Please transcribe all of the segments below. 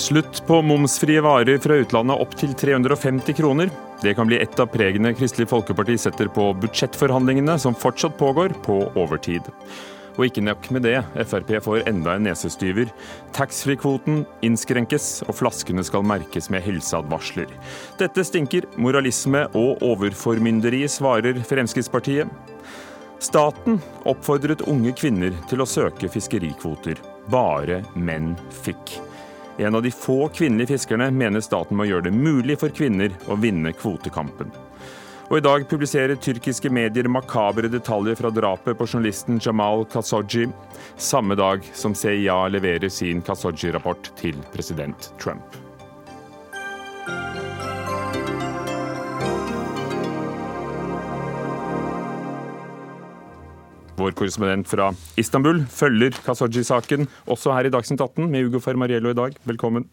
Slutt på momsfrie varer fra utlandet opp til 350 kroner. Det kan bli ett av pregene Kristelig Folkeparti setter på budsjettforhandlingene, som fortsatt pågår, på overtid. Og ikke nok med det, Frp får enda en nesestyver. Taxfree-kvoten innskrenkes, og flaskene skal merkes med helseadvarsler. Dette stinker moralisme og overformynderi, svarer Fremskrittspartiet. Staten oppfordret unge kvinner til å søke fiskerikvoter. Bare menn fikk. En av de få kvinnelige fiskerne mener staten må gjøre det mulig for kvinner å vinne kvotekampen. Og I dag publiserer tyrkiske medier makabre detaljer fra drapet på journalisten Jamal Khashoggi, samme dag som CIA leverer sin Khashoggi-rapport til president Trump. Vår korrespondent fra Istanbul følger Kasoji-saken også her i Dagsnytt 18 med Ugo Fermariello i dag. Velkommen.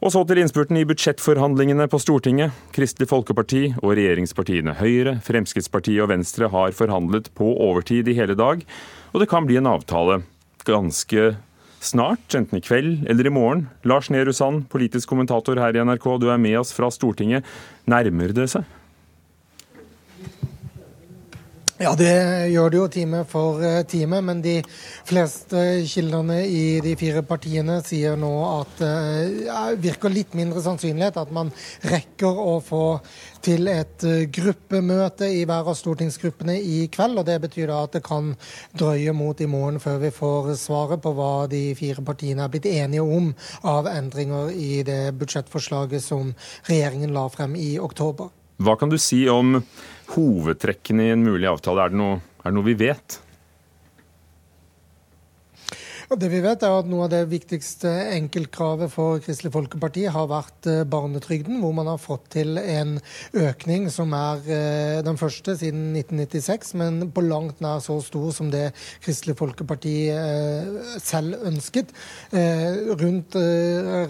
Og så til innspurten i budsjettforhandlingene på Stortinget. Kristelig Folkeparti og regjeringspartiene Høyre, Fremskrittspartiet og Venstre har forhandlet på overtid i hele dag, og det kan bli en avtale ganske snart, enten i kveld eller i morgen. Lars Nehru Sand, politisk kommentator her i NRK, du er med oss fra Stortinget. Nærmer det seg? Ja, det gjør det jo time for eh, time, men de fleste kildene i de fire partiene sier nå at det uh, virker litt mindre sannsynlighet at man rekker å få til et uh, gruppemøte i hver av stortingsgruppene i kveld. og Det betyr da at det kan drøye mot i morgen før vi får svaret på hva de fire partiene er blitt enige om av endringer i det budsjettforslaget som regjeringen la frem i oktober. Hva kan du si om hovedtrekkene i en mulig avtale? Er det noe, er det noe vi vet? Det vi vet er at Noe av det viktigste enkeltkravet for Kristelig Folkeparti har vært eh, barnetrygden, hvor man har fått til en økning som er eh, den første siden 1996, men på langt nær så stor som det Kristelig Folkeparti eh, selv ønsket. Rundt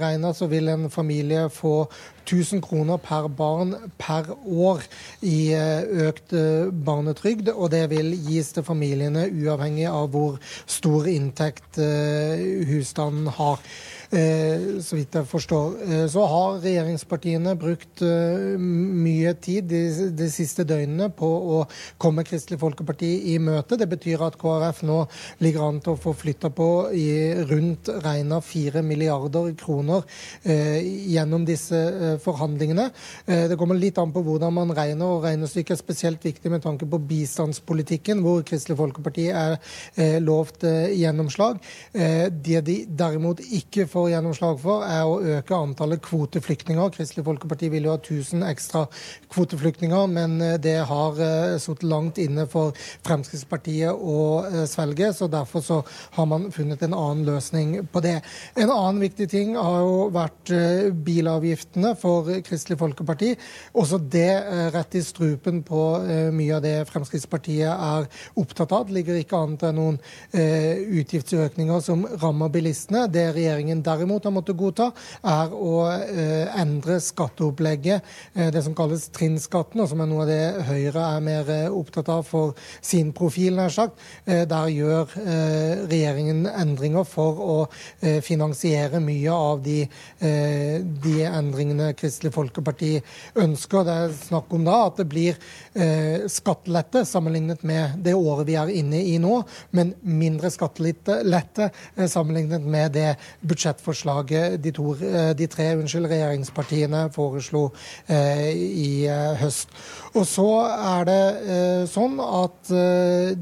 regna så vil en familie få 1000 kroner per barn per år i eh, økt eh, barnetrygd. Og det vil gis til familiene uavhengig av hvor stor inntekt eh, husstanden har. Eh, så vidt jeg forstår. Eh, så har regjeringspartiene brukt eh, mye tid de, de, siste døgnene på å komme Kristelig Folkeparti i møte. Det betyr at KrF nå ligger an til å få flytta på i rundt regna 4 milliarder kroner gjennom disse forhandlingene. Det kommer litt an på hvordan man regner, og regnestykket er spesielt viktig med tanke på bistandspolitikken, hvor Kristelig Folkeparti er lovt gjennomslag. Det de derimot ikke får får gjennomslag for, er å øke antallet kvoteflyktninger. Kristelig Folkeparti vil jo ha 1000 ekstra kvoteflyktninger, men eh, det har uh, sittet langt inne for Fremskrittspartiet å uh, svelge. så Derfor så har man funnet en annen løsning på det. En annen viktig ting har jo vært bilavgiftene for Kristelig Folkeparti. Også det rett i strupen på mye av det Fremskrittspartiet er opptatt av. Det ligger ikke an til noen utgiftsøkninger som rammer bilistene. Det regjeringen derimot har måttet godta, er å eh, endre skatteopplegget, eh, det som kalles trinnskatten, og som er noe av det Høyre er mer eh, opptatt av for sin profil, nær sagt. Der gjør regjeringen endringer for å finansiere mye av de, de endringene Kristelig Folkeparti ønsker. Det er snakk om da at det blir skattelette sammenlignet med det året vi er inne i nå, men mindre skattelette sammenlignet med det budsjettet budsjettforslaget de, to, eh, de tre unnskyld, regjeringspartiene foreslo eh, i eh, høst. Og så er det sånn at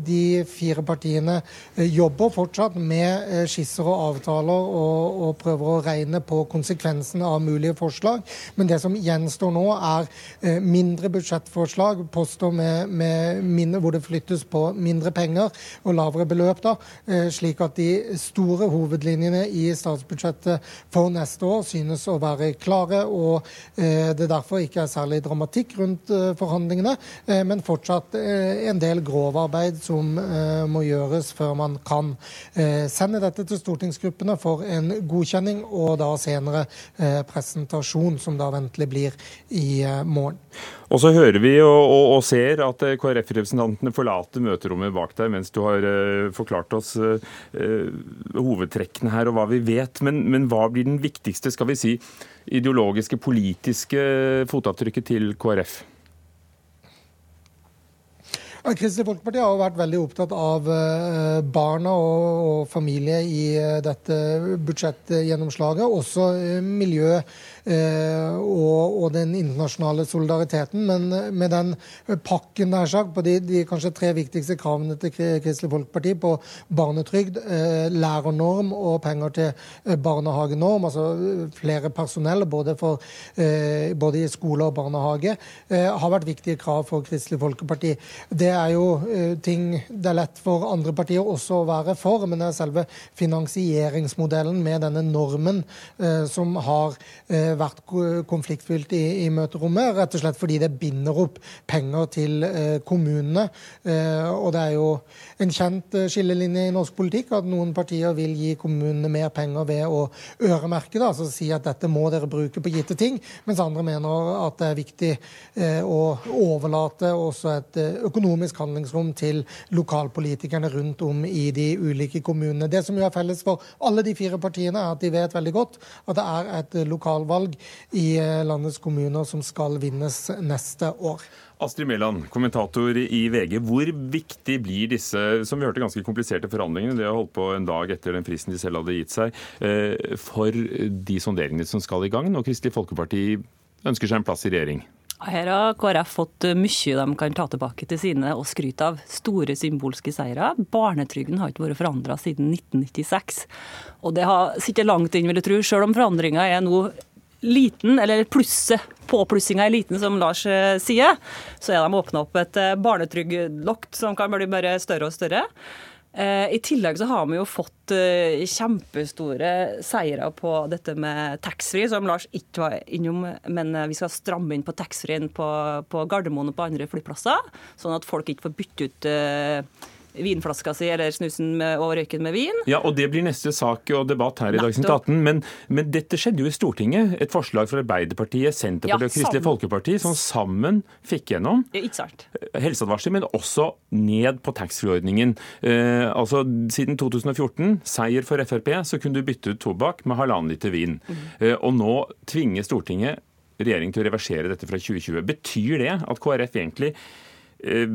de fire partiene jobber fortsatt med skisser og avtaler og, og, prøver å regne på konsekvensene av mulige forslag. Men det som gjenstår nå, er mindre budsjettforslag, poster med, med mindre, hvor det flyttes på mindre penger og lavere beløp, da, slik at de store hovedlinjene i statsbudsjettet for neste år synes å være klare, og det derfor ikke er særlig dramatikk rundt forhandlingene forhandlingene, eh, men fortsatt eh, en del grovarbeid som eh, må gjøres før man kan sende dette til stortingsgruppene for en godkjenning, og da senere presentasjon, som da ventelig blir i morgen. Og så hører vi og, og, og ser at KrF-representantene forlater møterommet bak deg mens du har forklart oss hovedtrekkene her og hva vi vet. Men Men, hva blir den viktigste skal vi si, ideologiske, politiske fotavtrykket til KrF? Kristelig Folkeparti har vært veldig opptatt av eh, barna og, familie i eh, dette budsjettgjennomslaget. Også eh, miljø og, og, den internasjonale solidariteten. Men med den pakken der sagt, på de, de, kanskje tre viktigste kravene til Kristelig Folkeparti på barnetrygd, lærernorm og penger til barnehagenorm, altså flere personell både, for, både i skole og barnehage, har vært viktige krav for Kristelig Folkeparti. Det er jo ting det er lett for andre partier også å være for, men det er selve finansieringsmodellen med denne normen som har uh, vært konfliktfylt i, i, møterommet. Rett og slett fordi det binder opp penger til kommunene. og det er jo en kjent skillelinje i norsk politikk at noen partier vil gi kommunene mer penger ved å øremerke det, altså si at dette må dere bruke på gitte ting, mens andre mener at det er viktig å overlate også et økonomisk økonomisk handlingsrom til lokalpolitikerne rundt om i de ulike kommunene. Det som jo er felles for alle de fire partiene, er at de vet veldig godt at det er et lokalvalg i eh, landets kommuner som skal vinnes neste år. Astrid Mæland, kommentator i VG. Hvor viktig blir disse som vi hørte, ganske kompliserte forhandlingene, de har holdt på en dag etter den fristen de selv hadde gitt seg, eh, for de sonderingene som skal i gang, når Kristelig Folkeparti ønsker seg en plass i regjering? Her har KrF fått mye de kan ta tilbake til sine og skryte av. Store symbolske seire. Barnetrygden har ikke vært forandra siden 1996. Og det har sittet langt inn, vil jeg tro, selv om forandringa er nå liten, eller plusset, påplussinga er liten, som Lars eh, sier, så er de åpna opp et eh, barnetrygdlokk som kan bli bare større og større. Eh, I tillegg så har vi jo fått kjempestore seire på dette med taxfree, som Lars ikke var innom. Men vi skal stramme inn på taxfree-en på, på Gardermoen og på andre flyplasser, sånn at folk ikke får bytte ut vinflaska si eller snusen med, og røyken med vin. Ja, og Det blir neste sak og debatt her i Dagsnytt 18. Men, men, dette skjedde jo i Stortinget. Et forslag fra Arbeiderpartiet, Senterpartiet ja, og Kristelig Folkeparti som sammen fikk gjennom helseadvarsler, men også ned på taxfree-ordningen. Eh, altså Siden 2014, seier for Frp, så kunne du bytte ut tobakk med halvannen liter vin. Mm. Eh, og nå tvinger Stortinget regjeringen til å reversere dette fra 2020. Betyr det at KrF egentlig eh,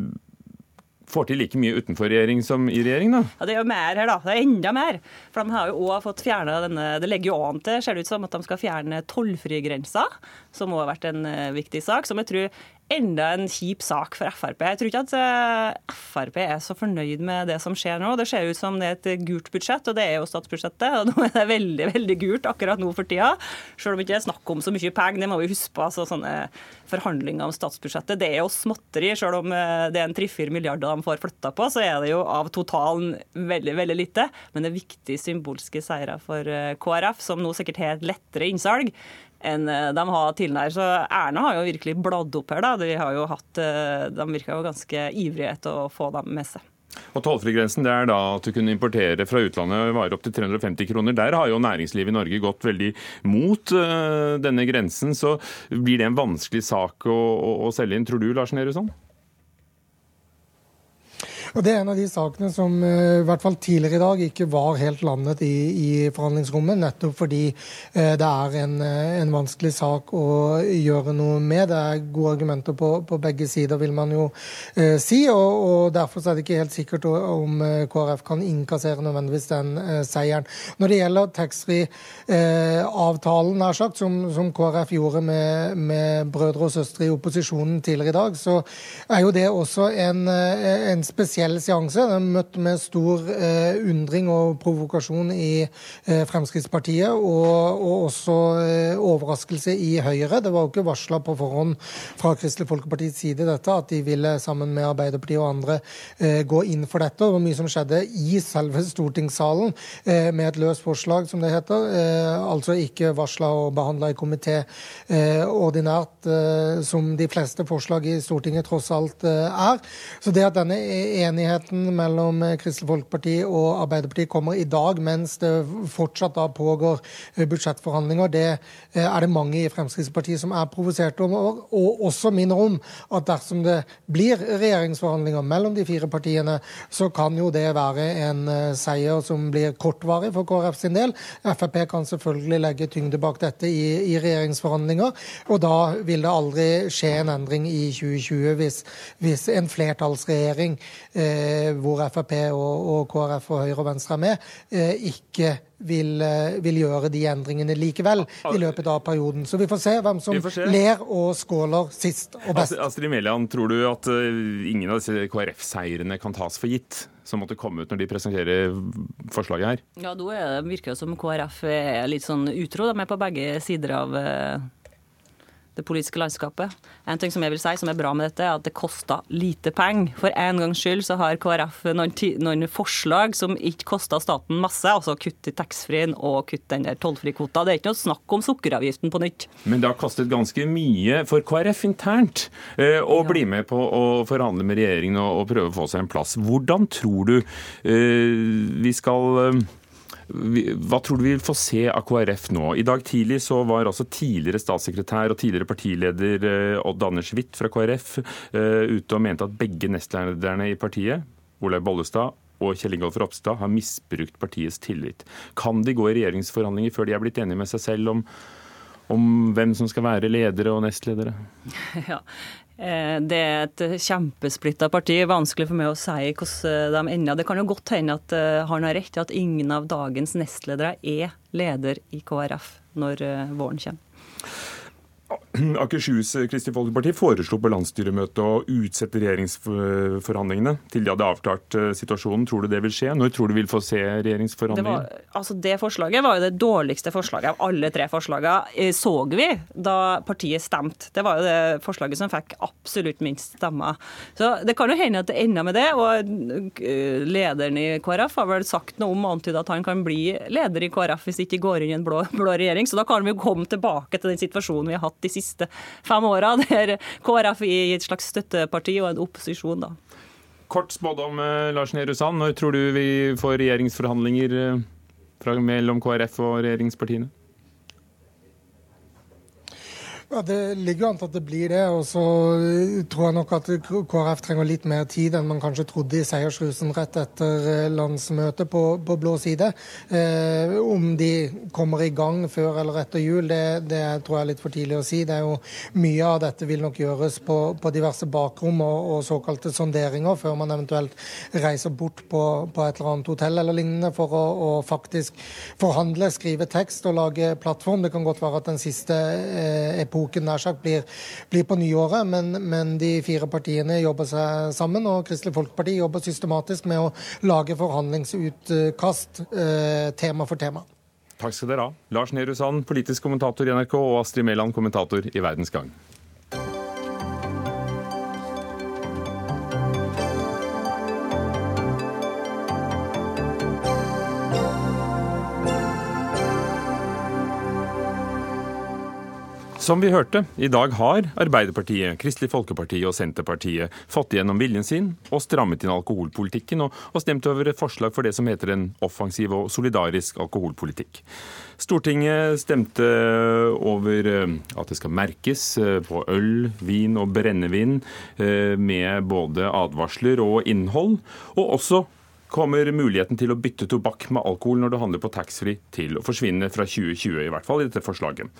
får til like mye utenfor regjering som i regjering, da? Ja, Det er jo mer her, da. Det er enda mer. For de har jo også fått fjerna denne Det legger jo an til, ser det ut som, at de skal fjerne tollfrigrensa, som også har vært en uh, viktig sak. Som jeg tror enda en kjip sak for Frp. Jeg tror ikke at eh, Frp er så fornøyd med det som skjer nå. Det ser ut som det er et gult budsjett, og det er jo statsbudsjettet. Og nå er det veldig veldig gult akkurat nå for tida. Selv om det ikke er snakk om så mye penger, det må vi huske på. altså sånne Forhandlinger om statsbudsjettet det er jo småtteri. Selv om eh, det er en tre-fire milliarder de får flytta på, så er det jo av totalen veldig veldig lite. Men det er viktige symbolske seire for eh, KrF, som nå sikkert har et lettere innsalg enn eh, de har tidligere. Så Erna har jo virkelig bladd opp her. da. De, har jo hatt, eh, de virka jo ganske ivrige etter å få dem med seg. Og Tollfrigrensen det er da at du kunne importere fra utlandet varer opp til 350 kroner. Der har jo næringslivet i Norge gått veldig mot uh, denne grensen. Så blir det en vanskelig sak å, å, å selge inn, tror du Lars Nehru sånn? Og Det er en av de sakene som eh, i hvert fall tidligere i dag ikke var helt landet i, i forhandlingsrommet, nettopp fordi eh, det er en, eh, en, vanskelig sak å gjøre noe med. Det er gode argumenter på, på begge sider, vil man jo eh, si. Og, og, Derfor er det ikke helt sikkert om KrF kan innkassere nødvendigvis den eh, seieren. Når det gjelder taxfree-avtalen, eh, som, som, KrF gjorde med, med brødre og søstre i opposisjonen tidligere i dag, så er jo det også en, en spesiell spesiell seanse. Den møtte møtt med stor eh, undring og provokasjon i eh, Fremskrittspartiet, og, og også eh, overraskelse i Høyre. Det var jo ikke varsla på forhånd fra Kristelig Folkepartis side dette, at de ville sammen med Arbeiderpartiet og andre eh, gå inn for dette. Det var mye som skjedde i selve stortingssalen eh, med et løst forslag, som det heter. Eh, altså ikke varsla og behandla i komité ordinært, som de fleste forslag i Stortinget tross alt er. Så det at denne uenigheten mellom Kristelig Folkeparti og Arbeiderpartiet kommer i dag, mens det fortsatt da pågår budsjettforhandlinger. Det er det mange i Fremskrittspartiet som er provosert over, og også minner om at dersom det blir regjeringsforhandlinger mellom de fire partiene, så kan jo det være en seier som blir kortvarig for KrF sin del. Frp kan selvfølgelig legge tyngde bak dette i, i regjeringsforhandlinger, og da vil det aldri skje en endring i 2020 hvis, hvis en flertallsregjering eh, hvor Frp og, og, KrF og Høyre og Venstre er med, eh, ikke vil, eh, vil, gjøre de endringene likevel i løpet av perioden. Så vi får se hvem som ler og skåler sist og best. Astrid Melian, tror du at ingen av disse KrF-seirene kan tas for gitt? Som måtte komme ut når de presenterer forslaget her? Ja, Da virker det som KrF er litt sånn utro. De er på begge sider av det politiske landskapet. En ting som jeg vil si som er bra med dette, er at det koster lite penger. For en gangs skyld så har KrF noen, noen forslag som ikke koster staten masse, altså kutt i taxfree-en og kutt den der tollfrikvota. Det er ikke noe snakk om sukkeravgiften på nytt. Men det har kostet ganske mye for KrF internt eh, å ja. bli med på å forhandle med regjeringen og, og, prøve å få seg en plass. Hvordan tror du eh, vi skal eh, hva tror du vi vil få se av KrF nå? I dag tidlig så var altså tidligere statssekretær og tidligere partileder eh, Odd Anders Witt fra KrF eh, ute og mente at begge nestlederne i partiet, Olaug Bollestad og Kjell Ingolf Ropstad, har misbrukt partiets tillit. Kan de gå i regjeringsforhandlinger før de er blitt enige med seg selv om om hvem som skal være ledere og nestledere? Ja, det er et kjempesplitta parti. Vanskelig for meg å si hvordan de ender. Det kan jo godt hende at eh, han har rett i at ingen av dagens nestledere er leder i KrF når eh, våren kommer. Akershus Kristelig Folkeparti foreslo på landsstyremøtet å utsette regjeringsforhandlingene til de hadde avklart eh, situasjonen. Tror du det vil skje? Når tror du vi vil få se regjeringsforhandlinger? Det, var, altså det forslaget var jo det dårligste forslaget av alle tre forslagene. Eh, så vi da partiet stemte. Det var jo det forslaget som fikk absolutt minst stemmer. Så det kan jo hende at det ender med det. Og eh, lederen i KrF har vel sagt noe om antydet at han kan bli leder i KrF hvis det ikke går inn i en blå, blå regjering. Så da kan vi jo komme tilbake til den situasjonen vi har hatt de siste fem åra, der KrF er et slags støtteparti og en opposisjon. da. Kort spådom, eh, Lars Nehru Sand. Når tror du vi får regjeringsforhandlinger eh, mellom KrF og regjeringspartiene? Ja, Det ligger jo an til at det blir det. Og så tror jeg nok at KrF trenger litt mer tid enn man kanskje trodde i seiersrusen rett etter eh, landsmøtet på, på blå side. Eh, om de kommer i gang før eller etter jul, det, det, tror jeg er litt for tidlig å si. Det er jo Mye av dette vil nok gjøres på, på diverse bakrom og, og, såkalte sonderinger før man eventuelt reiser bort på, på et eller annet hotell eller lignende for å, å, faktisk forhandle, skrive tekst og lage plattform. Det kan godt være at den siste eh, epoken boken nær sagt blir, blir på nyåret. Men, men, de fire partiene jobber seg sammen, og Kristelig Folkeparti jobber systematisk med å lage forhandlingsutkast eh, tema for tema. Takk skal dere ha. Lars Nehru Sand, politisk kommentator i NRK, og Astrid Mæland, kommentator i Verdens Gang. Som vi hørte, i dag har Arbeiderpartiet, Kristelig Folkeparti og Senterpartiet fått igjennom viljen sin og strammet inn alkoholpolitikken, og, og stemt over et forslag for det som heter en offensiv og solidarisk alkoholpolitikk. Stortinget stemte over eh, at det skal merkes eh, på øl, vin og brennevin eh, med både advarsler og innhold, og også kommer muligheten til å bytte tobakk med alkohol når du handler på taxfree til å forsvinne fra 2020, i hvert fall i dette forslaget.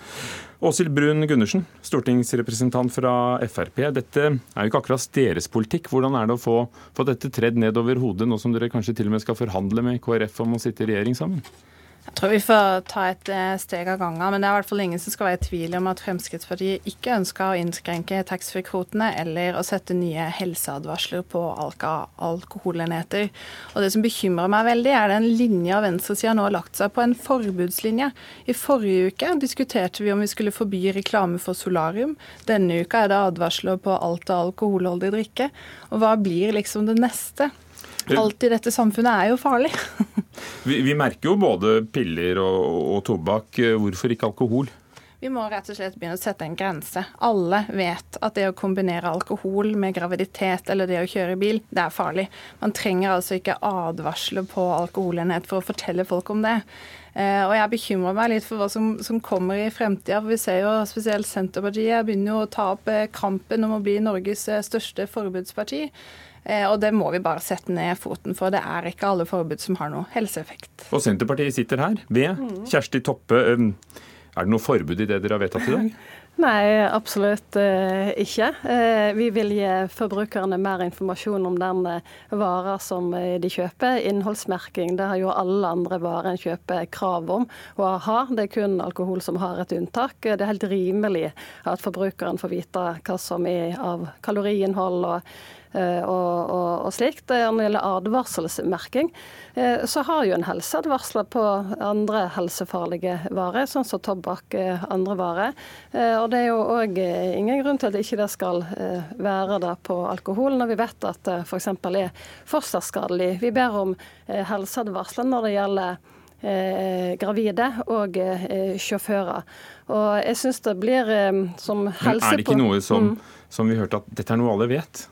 Åshild Brun Gundersen, stortingsrepresentant fra Frp. Dette er jo ikke akkurat deres politikk. Hvordan er det å få, få dette tredd ned over hodet, nå som dere kanskje til og med skal forhandle med KrF om å sitte i regjering sammen? Jeg tror vi får ta et eh, steg av gangen, men det er i hvert fall ingen som skal være i tvil om at Fremskrittspartiet ikke ønsker å innskrenke taxfree-kvotene eller å sette nye helseadvarsler på alkoholenheter. Og Det som bekymrer meg veldig, er den linja venstresida nå har lagt seg på, en forbudslinje. I forrige uke diskuterte vi om vi skulle forby reklame for solarium. Denne uka er det advarsler på alt av alkoholholdig drikke. Og hva blir liksom det neste? Alt i dette samfunnet er jo farlig. vi, vi, merker jo både piller og, og tobakk. Hvorfor ikke alkohol? Vi må rett og slett begynne å sette en grense. Alle vet at det å kombinere alkohol med graviditet eller det å kjøre bil, det er farlig. Man trenger altså ikke advarsler på alkoholenhet for å fortelle folk om det. Uh, og jeg bekymrer meg litt for hva som, som kommer i fremtida. For vi ser jo spesielt Senterpartiet begynner jo å ta opp uh, kampen om å bli Norges uh, største forbudsparti. Og det må vi bare sette ned foten for. Det er ikke alle forbud som har noe helseeffekt. Og Senterpartiet sitter her ved. Kjersti Toppe. Er det noe forbud i det dere har vedtatt i dag? Nei, absolutt eh, ikke. Eh, vi vil gi forbrukerne mer informasjon om den eh, vara som de kjøper. Innholdsmerking det har jo alle andre varer en kjøper krav om å ha. Det er kun alkohol som har et unntak. Det er helt rimelig at forbrukeren får vite hva som er av kaloriinnhold og Eh, og, og, og slikt. Når det gjelder advarselsmerking, eh, så har jo en helseadvarsler på andre helsefarlige varer, sånn som tobakk, eh, andre varer. Og det er jo òg ingen grunn til at ikke det skal være det på alkohol, når vi vet at det f.eks. er fosterskadelig. Vi ber om helseadvarsler når det gjelder Eh, gravide og eh, sjåfører. Og jeg syns det blir eh, som helse... Men er det ikke noe som, mm. som vi hørte at dette er noe alle vet?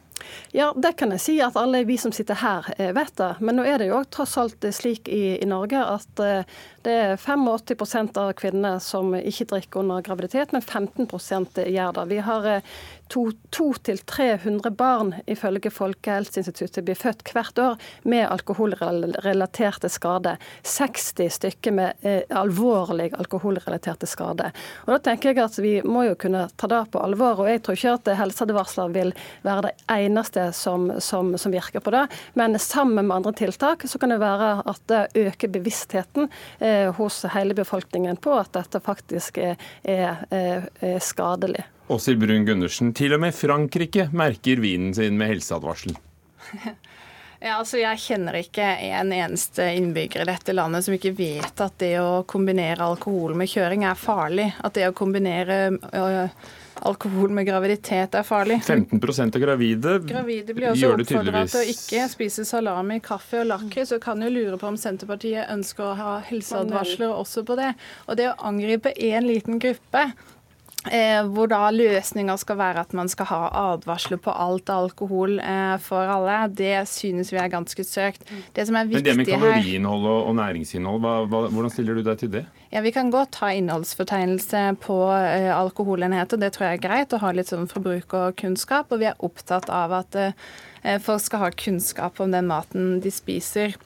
Ja, det kan jeg si at alle vi som sitter her eh, vet det. Men nå er det jo tross alt slik i, i Norge at uh, det er 85% av kvinner som ikke drikker under graviditet, men 15% gjør det. Vi har 200-300 barn ifølge Folkehelseinstituttet blir født hvert år med alkoholrelaterte skader. 60 stykker med eh, alvorlig alkoholrelaterte skader. Og da tenker jeg at Vi må jo kunne ta det på alvor. og Jeg tror ikke at helseadvarsler vil være det eneste som, som, som, virker på det. Men sammen med andre tiltak så kan det være at det øker bevisstheten eh, hos hele befolkningen på at dette faktisk er, er, er skadelig. Åshild Brun Gundersen, til og med Frankrike merker vinen sin med helseadvarsel. Ja, altså Jeg kjenner ikke en eneste innbygger i dette landet som ikke vet at det å kombinere alkohol med kjøring er farlig. At det å kombinere øh, alkohol med graviditet er farlig. 15 av gravide, gravide blir også gjør det tydeligvis. til å ikke spise salami, kaffe og lakris. Så kan jo lure på om Senterpartiet ønsker å ha helseadvarsler også på det. Og det å angripe én liten gruppe Eh, hvor da løsninga skal være at man skal ha advarsler på alt alkohol eh, for alle. Det synes vi er ganske søkt. Det som er viktig her Men det med kaloriinnhold og, og næringsinnhold, hva, hva, hvordan stiller du deg til det? Ja, Vi kan godt ha innholdsfortegnelse på eh, alkoholenheter, det tror jeg er greit. Å ha litt sånn forbrukerkunnskap. Og vi er opptatt av at eh, folk skal ha kunnskap om den maten de spiser.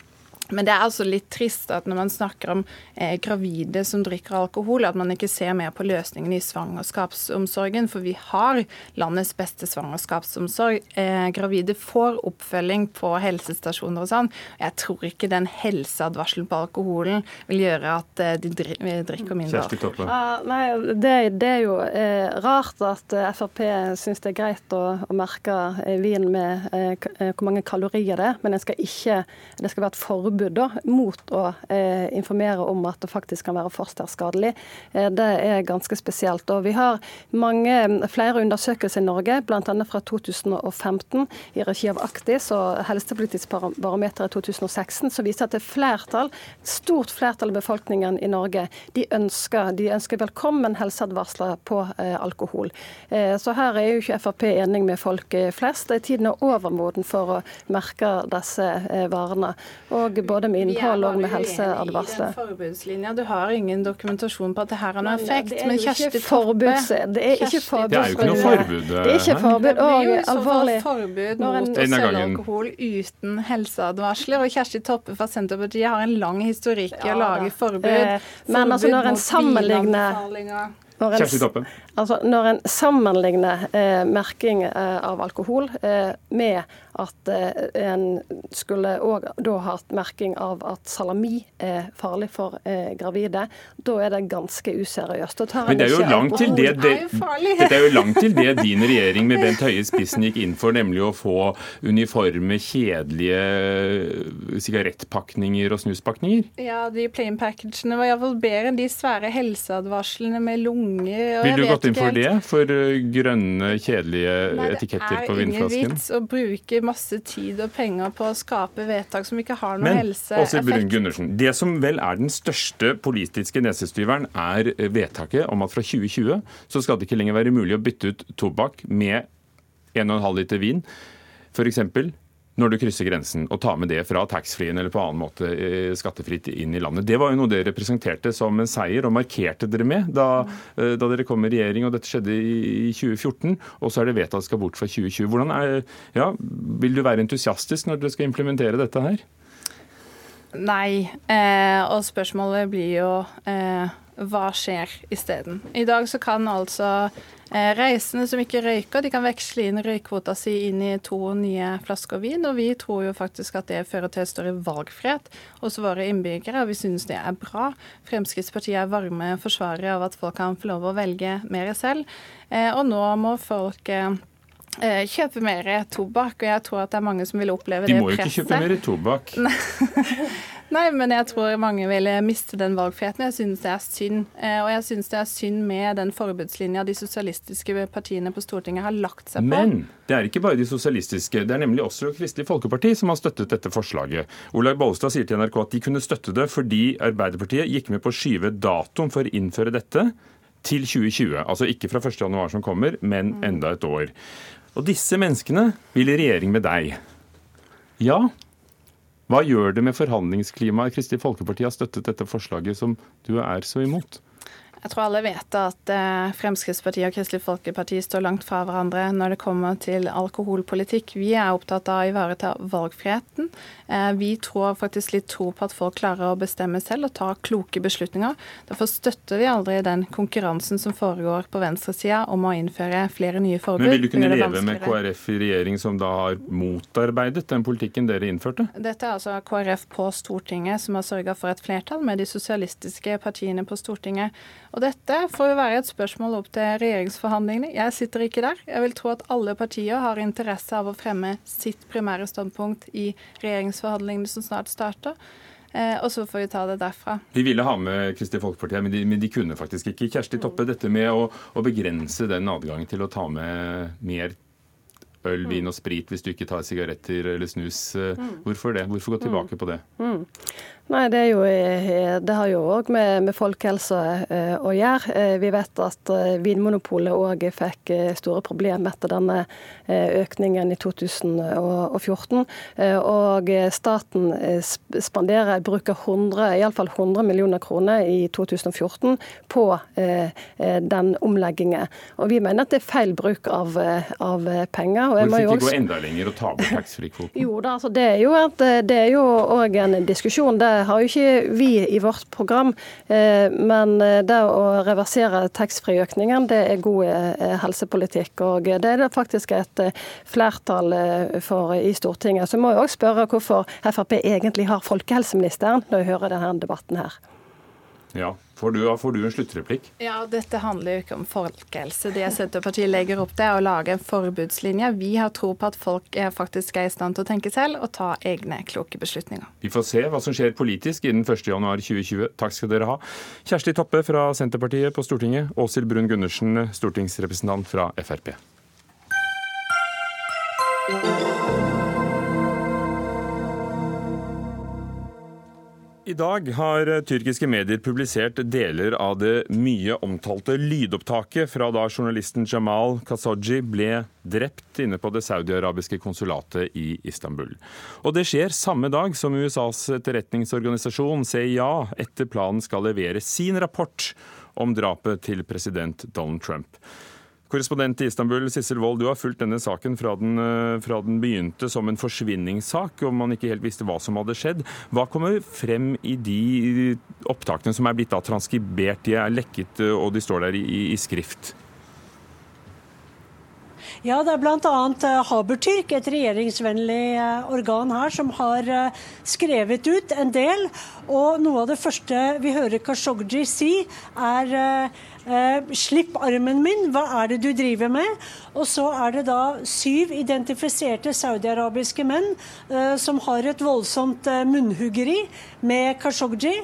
Men det er altså litt trist at når man snakker om eh, gravide som drikker alkohol, at man ikke ser mer på løsningene i svangerskapsomsorgen. For vi har landets beste svangerskapsomsorg. Eh, gravide får oppfølging på helsestasjoner og sånn. Jeg tror ikke den helseadvarselen på alkoholen vil gjøre at eh, de drikker mindre. Uh, nei, det, det, er jo eh, rart at eh, Frp syns det er greit å, å merke eh, vin med hvor mange kalorier det er, men det skal ikke det skal være et forbud forbud da, mot å eh, informere om at det faktisk kan være fosterskadelig. Eh, det er ganske spesielt. Og vi har mange, flere undersøkelser i Norge, bl.a. fra 2015 i regi av Aktis og Helsepolitisk barometer i 2016, som viser at det er flertall, stort flertall av befolkningen i Norge de ønsker, de ønsker velkommen helseadvarsler på eh, alkohol. Eh, så her er jo ikke Frp enig med folk flest. Tiden er overmoden for å merke disse eh, varene. Og både med innhold og med helseadvarsler. Du har ingen dokumentasjon på at det her har noen effekt. Det men Kjersti Toppe Det er ikke forbud. Det er jo ikke noe forbud. Det er ikke forbud. Og alvorlig forbud mot å selge alkohol uten helseadvarsler. Og Kjersti Toppe fra Senterpartiet har en lang historikk i å lage forbud. Eh, men altså når en sammenligner Kjersti en, Altså, når en sammenligner eh, merking eh, av alkohol eh, med at eh, en skulle òg da hatt merking av at salami er farlig for eh, gravide, da er det ganske useriøst. Men det er jo langt til det, det, dette er jo langt til det din regjering med Bent Høie spissen gikk inn for, nemlig å få uniforme, kjedelige eh, sigarettpakninger og snuspakninger. Ja, de plain packagene var iallfall bedre enn de svære helseadvarslene med lunge mange Vil du gått inn for det? For eh, grønne, kjedelige Nei, etiketter på vindflasken? Det er ingen vits å bruke masse tid og penger på å skape vedtak som ikke har noen helseeffekt. Men Brun Gundersen, det som vel er den største politiske nesestyveren, er vedtaket om at fra 2020 så skal det ikke lenger være mulig å bytte ut tobakk med 1,5 liter vin. F.eks når du krysser grensen, og tar med det fra taxfree-en eller på annen måte eh, skattefritt inn i landet. Det var jo noe dere presenterte som en seier og markerte dere med da, eh, da dere kom i regjering, og dette skjedde i 2014. Og så er det vedtatt skal bort fra 2020. Hvordan er, ja, Vil du være entusiastisk når dere skal implementere dette her? Nei, eh, og spørsmålet blir jo eh, hva skjer isteden? I dag så kan altså eh, reisende som ikke røyker, de kan veksle inn røykkvota si inn i to nye flasker vin. Og vi tror jo faktisk at det fører til større valgfrihet hos våre innbyggere, og vi synes det er bra. Fremskrittspartiet er varme forsvarere av at folk kan få lov å velge mer selv. Eh, og nå må folk eh, eh kjøpe mer tobakk, og jeg tror at det er mange som vil oppleve det presset. De må jo ikke kjøpe mer tobakk. Nei, men jeg tror mange vil miste den valgfriheten. Jeg synes det er synd. Eh, og jeg synes det er synd med den forbudslinja de sosialistiske partiene på Stortinget har lagt seg på. Men det er ikke bare de sosialistiske. Det er nemlig også Kristelig Folkeparti som har støttet dette forslaget. Olaug Bollestad sier til NRK at de kunne støtte det fordi Arbeiderpartiet gikk med på å skyve datoen for å innføre dette til 2020. Altså ikke fra 1.1 som kommer, men enda et år. Og disse menneskene vil i regjering med deg. Ja, hva gjør det med forhandlingsklimaet? Kristelig Folkeparti har støttet dette forslaget som du er så imot. Jeg tror alle vet at eh, Fremskrittspartiet og Kristelig Folkeparti står langt fra hverandre når det kommer til alkoholpolitikk. Vi er opptatt av å ivareta valgfriheten. Eh, vi tror faktisk litt tro på at folk klarer å bestemme selv og ta kloke beslutninger. Derfor støtter vi aldri den konkurransen som foregår på venstresida om å innføre flere nye forbud. Men vil du kunne leve med KrF i regjering som da har motarbeidet den politikken dere innførte? Dette er altså KrF på Stortinget som har sørga for et flertall med de sosialistiske partiene på Stortinget. Og dette får jo være et spørsmål opp til regjeringsforhandlingene. Jeg sitter ikke der. Jeg vil tro at alle partier har interesse av å fremme sitt primære standpunkt i regjeringsforhandlingene som snart starter. Eh, og så får vi ta det derfra. Vi ville ha med Kristelig Folkeparti, men de, men de kunne faktisk ikke. Kjersti Toppe, dette med å, å begrense den adgangen til å ta med mer øl, vin og sprit hvis du ikke tar sigaretter eller snus. Eh, mm. Hvorfor det? Hvorfor gå tilbake på det? Mm. Nei, det, jo, eh, det, har jo òg med, med folkehelse eh, å gjøre. Eh, vi vet at Vinmonopolet òg fikk store problemer etter denne økningen i 2014. Og staten spanderer, bruker 100, iallfall 100 millioner kroner i 2014 på den omleggingen. Og vi mener at det er feil bruk av, av penger. Og Hvorfor ikke også... gå enda lenger og ta bort taxfree-kvoten? Jo da, altså det er jo òg en diskusjon. Det har jo ikke vi i vårt program. Eh, men eh, det å reversere taxfree-økningen, det er god eh, helsepolitikk. Og det er det faktisk et flertall for i Stortinget. Så må jeg òg spørre hvorfor Frp egentlig har folkehelseministeren, når jeg hører denne debatten her. Ja, Får du, får du, en sluttreplikk? Ja, Dette handler jo ikke om folkehelse. Det Senterpartiet legger opp til, er å lage en forbudslinje. Vi har tro på at folk er faktisk er i stand til å tenke selv og ta egne kloke beslutninger. Vi får se hva som skjer politisk innen 1.1.2020. Takk skal dere ha. Kjersti Toppe fra Senterpartiet på Stortinget. Åshild Brun Gundersen, stortingsrepresentant fra Frp. I dag har tyrkiske medier publisert deler av det mye omtalte lydopptaket fra da journalisten Jamal Khashoggi ble drept inne på det saudiarabiske konsulatet i Istanbul. Og det skjer samme dag som USAs etterretningsorganisasjon CIA etter planen skal levere sin rapport om drapet til president Donald Trump. Korrespondent i Istanbul, Sissel Wold, du har fulgt denne saken fra den, eh, fra den, begynte som en forsvinningssak, og man ikke helt visste hva som hadde skjedd. Hva kommer frem i de opptakene som er blitt da transkribert? De er lekket, eh, og de står der i, i skrift? Ja, det er bl.a. Eh, Habertyrk, et regjeringsvennlig organ her, som har skrevet ut en del. Og noe av det første vi hører Kashoggi si, er slipp armen min, hva er det du driver med? Og så er det da syv identifiserte saudiarabiske menn eh, som har et voldsomt eh, munnhuggeri med Khashoggi.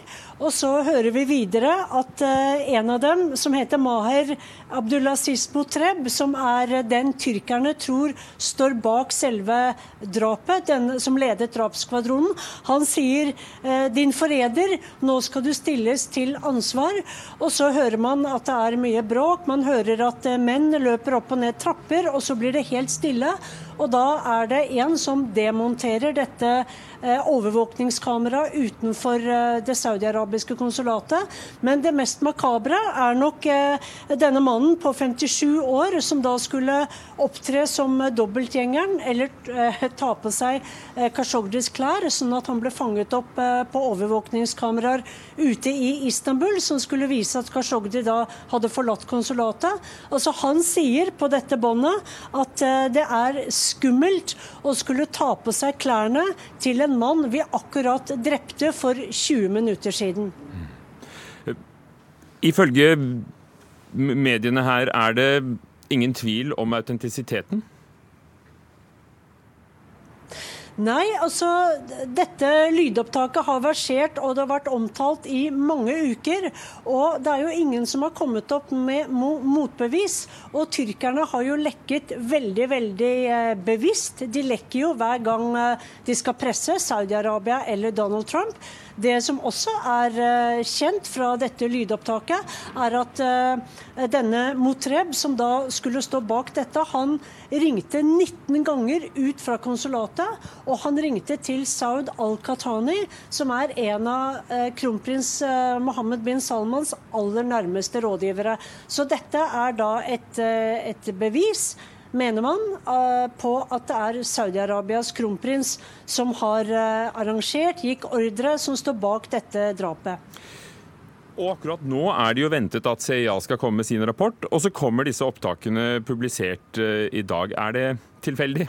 Og så hører vi videre at eh, en av dem, som heter Maher Abdulaziz Motreb, som er den tyrkerne tror står bak selve drapet, den som ledet drapsskvadronen, han sier eh, din forræder, nå skal du stilles til ansvar. Og så hører man at det er mye bråk, man hører at eh, menn løper opp og ned trapper, og så blir det helt stille. Og da er det en som demonterer dette eh, overvåkningskameraet utenfor det det saudiarabiske konsulatet. Men det mest makabre er nok eh, denne mannen på 57 år som da skulle opptre som dobbeltgjengeren, eller ta på seg Khashoggis klær, sånn at han ble fanget opp på overvåkningskameraer ute i Istanbul, som skulle vise at Khashoggi da hadde forlatt konsulatet. Altså Han sier på dette båndet at det er skummelt å skulle ta på seg klærne til en mann vi akkurat drepte for 20 minutter siden. Ifølge mediene her er det ingen tvil om autentisiteten? Nei, altså dette lydopptaket har versert og det har vært omtalt i mange uker. Og det er jo ingen som har kommet opp med motbevis. Og tyrkerne har jo lekket veldig, veldig eh, bevisst. De lekker jo hver gang eh, de skal presse Saudi-Arabia eller Donald Trump. Det som også er eh, kjent fra dette lydopptaket, er at eh, denne Motreb, som da skulle stå bak dette, han ringte 19 ganger ut fra konsulatet. Og han ringte til Saud al-Qatani, som er en av eh, kronprins Mohammed bin Salmans aller nærmeste rådgivere. Så dette er da et, et bevis mener man, eh, på at det er Saudi-Arabias kronprins som har eh, arrangert, gikk ordre, som står bak dette drapet. Og akkurat nå er det jo ventet at CIA skal komme med sin rapport, og så kommer disse opptakene publisert eh, i dag. Er det tilfeldig?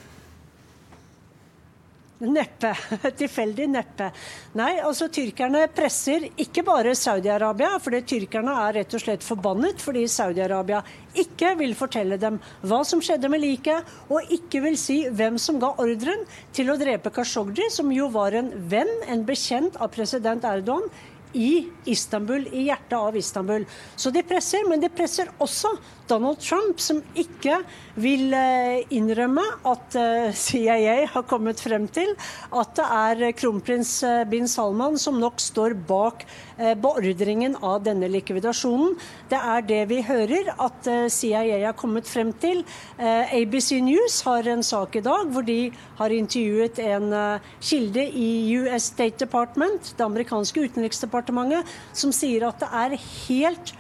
Neppe. Tilfeldig neppe. Nei, altså tyrkerne presser ikke bare Saudi-Arabia, fordi tyrkerne er rett og slett forbannet fordi Saudi-Arabia ikke vil fortelle dem hva som skjedde med liket, og ikke vil si hvem som ga ordren til å drepe Khashoggi, som jo var en venn, en bekjent av president Erdogan i Istanbul, i hjertet av Istanbul. Så de presser, men de presser også Donald Trump, som ikke vil eh, innrømme at eh, CIA har kommet frem til at det er kronprins eh, bin Salman som nok står bak beordringen av denne likvidasjonen. Det er det vi hører at CIA har kommet frem til. ABC News har en sak i dag hvor de har intervjuet en kilde i US State Department, det amerikanske utenriksdepartementet, som sier at det er helt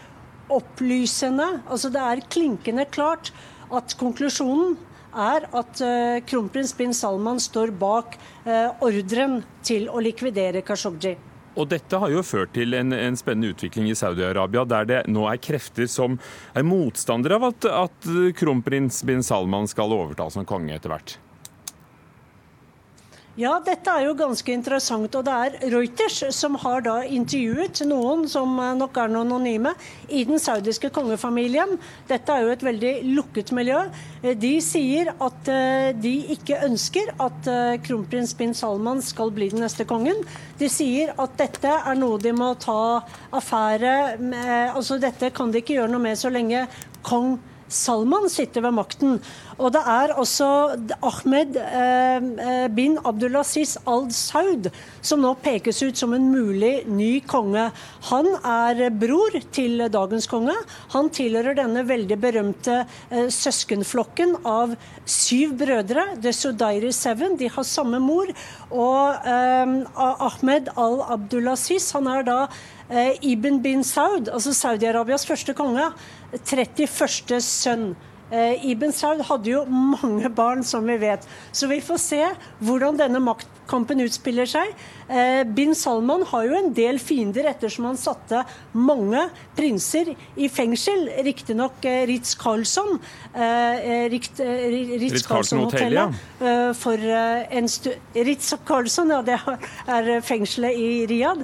opplysende. Altså det er klinkende klart at konklusjonen er at kronprins bin Salman står bak ordren til å likvidere Khashoggi. Og Dette har jo ført til en, en spennende utvikling i Saudi-Arabia, der det nå er krefter som er motstandere av at, at kronprins bin Salman skal overta som konge etter hvert. Ja, dette er jo ganske interessant. Og det er Reuters som har da intervjuet noen som eh, nok er noen anonyme, i den saudiske kongefamilien. Dette er jo et veldig lukket miljø. Eh, de sier at eh, de ikke ønsker at kronprins bin Salman skal bli den neste kongen. De sier at dette er noe de må ta affære med. Altså dette kan de ikke gjøre noe med så lenge kong sitter ved makten. Og det er også Ahmed eh, eh, bin Abdulaziz al-Saud som nå pekes ut som en mulig ny konge. Han er bror til dagens konge. Han tilhører denne veldig berømte eh, søskenflokken av syv brødre, The Sudairi Seven. De har samme mor. Og Ahmed al-Abdulaziz han er da Ibn bin Saud, altså Saudi-Arabias første konge. 31. sønn. Ibn Saud hadde jo mange barn, som vi vet. Så vi får se hvordan denne maktkampen utspiller seg. Bin Salman har jo en del fiender ettersom han satte mange prinser i fengsel. Riktignok Ritz-Carlsson. Ritz-Carlsson-hotellet. For en Ritz-Carlsson, ja, det er fengselet i Riyadh.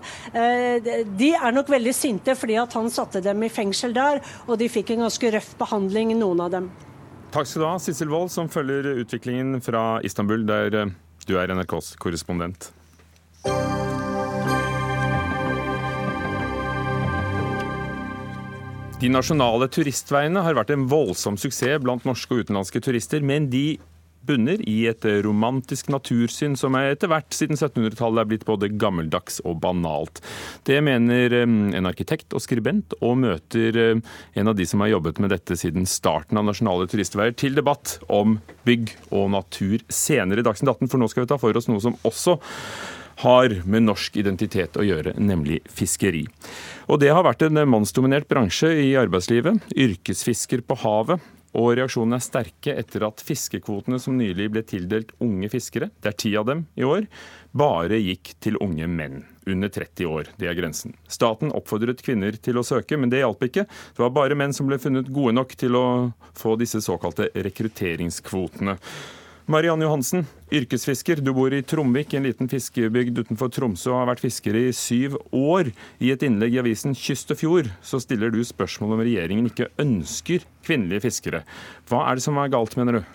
De er nok veldig sinte fordi at han satte dem i fengsel der, og de fikk en ganske røff behandling, noen av dem. Takk skal du ha, Sissel Wold, som følger utviklingen fra Istanbul, der du er NRKs korrespondent. De nasjonale turistveiene har vært en voldsom suksess blant norske og utenlandske turister, men de bunner i et romantisk natursyn som etter hvert siden 1700-tallet er blitt både gammeldags og banalt. Det mener en arkitekt og skribent, og møter en av de som har jobbet med dette siden starten av Nasjonale turistveier, til debatt om bygg og natur senere i Dagsnytt 18, for nå skal vi ta for oss noe som også har med norsk identitet å gjøre, nemlig fiskeri. Og det har vært en mannsdominert bransje i arbeidslivet. Yrkesfisker på havet. Og reaksjonene er sterke etter at fiskekvotene som nylig ble tildelt unge fiskere, det er ti av dem i år, bare gikk til unge menn under 30 år. Det er grensen. Staten oppfordret kvinner til å søke, men det hjalp ikke. Det var bare menn som ble funnet gode nok til å få disse såkalte rekrutteringskvotene. Mariann Johansen, yrkesfisker. Du bor i Tromvik, en liten fiskebygd utenfor Tromsø, og har vært fisker i syv år. I et innlegg i avisen Kyst og Fjord så stiller du spørsmål om regjeringen ikke ønsker kvinnelige fiskere. Hva er det som er galt, mener du?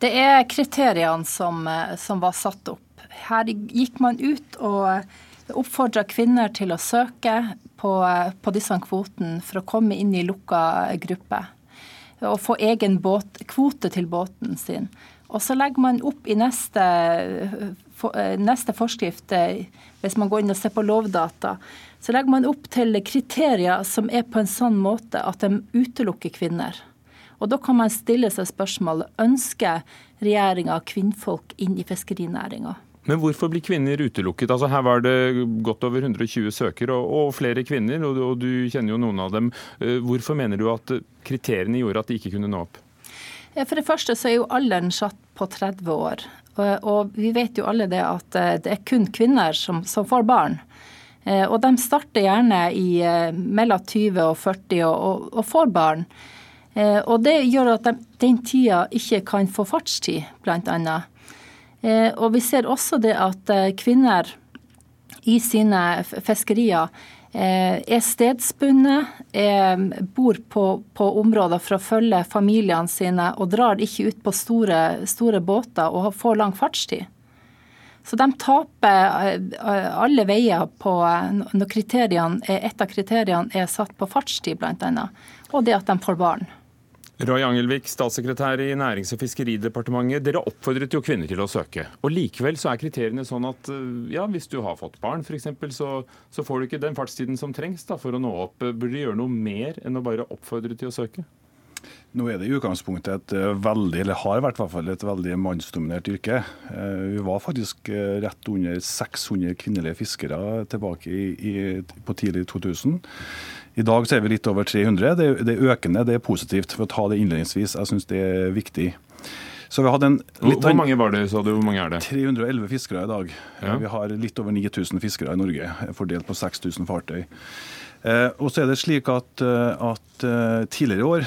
Det er kriteriene som, som var satt opp. Her gikk man ut og oppfordra kvinner til å søke på, på disse kvotene for å komme inn i lukka gruppe. Og få egen båt, kvote til båten sin. Og så legger man opp i neste, neste, forskrift, hvis man går inn og ser på lovdata, så legger man opp til kriterier som er på en sånn måte at de utelukker kvinner. Og da kan man stille seg spørsmålet ønsker regjeringa kvinnfolk inn i fiskerinæringa. Men hvorfor blir kvinner utelukket? Altså Her var det godt over 120 søkere og, og flere kvinner, og, og du kjenner jo noen av dem. Hvorfor mener du at kriteriene gjorde at de ikke kunne nå opp? For det første så er jo alderen satt på 30 år. Og vi vet jo alle det at det er kun kvinner som, som får barn. Og de starter gjerne i mellom 20 og 40 og, og, og får barn. Og det gjør at de, den tida ikke kan få fartstid, bl.a. Og vi ser også det at kvinner i sine fiskerier er stedsbundet, bor på, på, områder for å følge familiene sine og drar ikke ut på store, store båter og får lang fartstid. Så de taper alle veier på når et av kriteriene er satt på fartstid, bl.a., og det at de får barn. Roy Angelvik, statssekretær i Nærings- og fiskeridepartementet. Dere oppfordret jo kvinner til å søke. Og Likevel så er kriteriene sånn at ja, hvis du har fått barn f.eks., så, så får du ikke den fartstiden som trengs da, for å nå opp. Burde de gjøre noe mer enn å bare oppfordre til å søke? Nå er det i utgangspunktet et veldig, eller har vært i hvert fall et veldig mannsdominert yrke. Vi var faktisk rett under 600 kvinnelige fiskere tilbake i, i, på tidlig 2000. I dag så er vi litt over 300. Det, det er økende, det er positivt. For å ta det innledningsvis, jeg syns det er viktig. Så vi hadde en litt, Hvor mange var det, sa du? Hvor mange er det? 311 fiskere i dag. Ja. Vi har litt over 9000 fiskere i Norge, fordelt på 6000 fartøy. Eh, og så er det slik at, at uh, Tidligere i år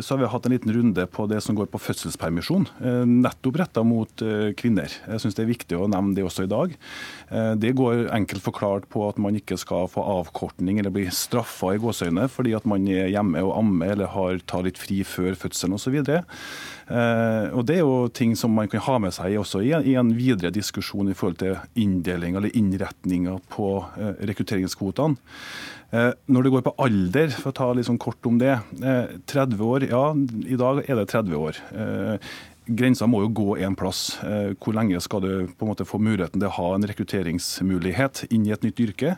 så har vi hatt en liten runde på det som går på fødselspermisjon, nettopp retta mot kvinner. Jeg syns det er viktig å nevne det også i dag. det går enkelt forklart på at man ikke skal få avkortning eller bli straffa i gåseøyne fordi at man er hjemme og ammer eller har tar litt fri før fødselen osv. Og Det er jo ting som man kan ha med seg også i en, videre diskusjon i forhold til inndeling eller innretninga på rekrutteringskvotene. Uh, når det går på alder, for å ta litt sånn kort om det. 30 år, ja, i dag er det 30 år. Grensa må jo gå en plass. Eh, hvor lenge skal du på en måte få muligheten til å ha en rekrutteringsmulighet inn i et nytt yrke?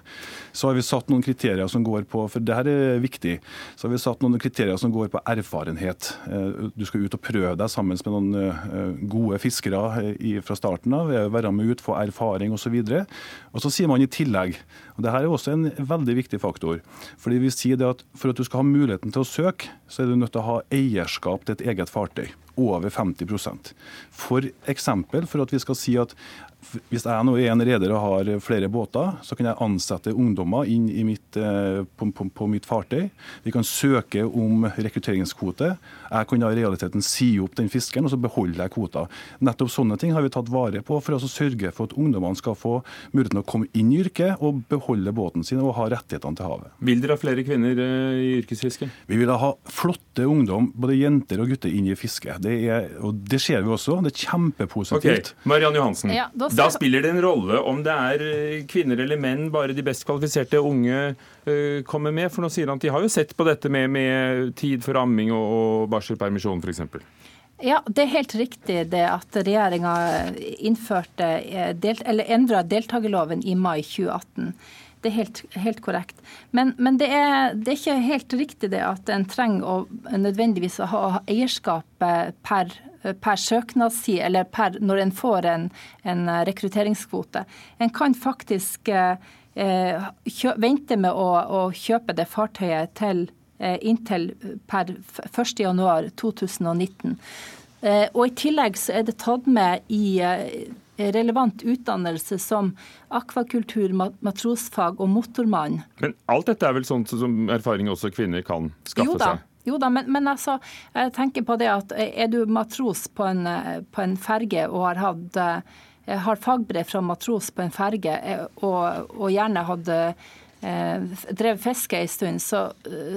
Så har vi satt noen kriterier som går på for det her er viktig, så har vi satt noen kriterier som går på erfarenhet. Eh, du skal ut og prøve deg sammen med noen eh, gode fiskere fra starten av. Være med ut, få erfaring osv. Og, så og så sier man i tillegg, og det her er også en veldig viktig faktor, fordi vi sier det at for at du skal ha muligheten til å søke, så er du nødt til å ha eierskap til et eget fartøy over 50% For eksempel for at vi skal si at hvis jeg nå er en reder og har flere båter, så kan jeg ansette ungdommer inn mitt, eh, på, på, på, mitt fartøy. Vi kan søke om rekrutteringskvote. Jeg kan da i realiteten si opp den fiskeren, og så beholder jeg kvota. Nettopp sånne ting har vi tatt vare på for å sørge for at ungdommene skal få muligheten til å komme inn i yrket og beholde båten sin og ha rettighetene til havet. Vil dere ha flere kvinner eh, i yrkesfiske? Vi vil ha flotte ungdom, både jenter og gutter, inn i fisket. Det, er, og det ser vi også. Det er kjempepositivt. Okay. Mariann Johansen. Ja, da spiller det en rolle om det er eh, kvinner eller menn, bare de best kvalifiserte unge uh, kommer med? For nå sier han at de har jo sett på dette med, med tid for amming og, og barselpermisjon f.eks. Ja, Det er helt riktig det at regjeringa eh, endra deltakerloven i mai 2018. Det er helt, helt korrekt. Men, men det, er, det, er, ikke helt riktig det at en trenger å nødvendigvis ha eierskap per per søknadstid eller per, når en får en, en rekrutteringskvote. En kan faktisk eh, kjø, vente med å, å, kjøpe det fartøyet til eh, inntil per 1.1.2019. Eh, og I tillegg så er det tatt med i eh, relevant utdannelse som akvakultur, matrosfag og motormann. Men alt dette er vel sånt som erfaring også kvinner kan skaffe seg? Jo da, men, men, altså, jeg tenker på det at er du matros på en, på en ferge og har hatt eh, har fagbrev fra matros på en ferge eh, og, og gjerne hadde eh, drevet fiske en stund, så,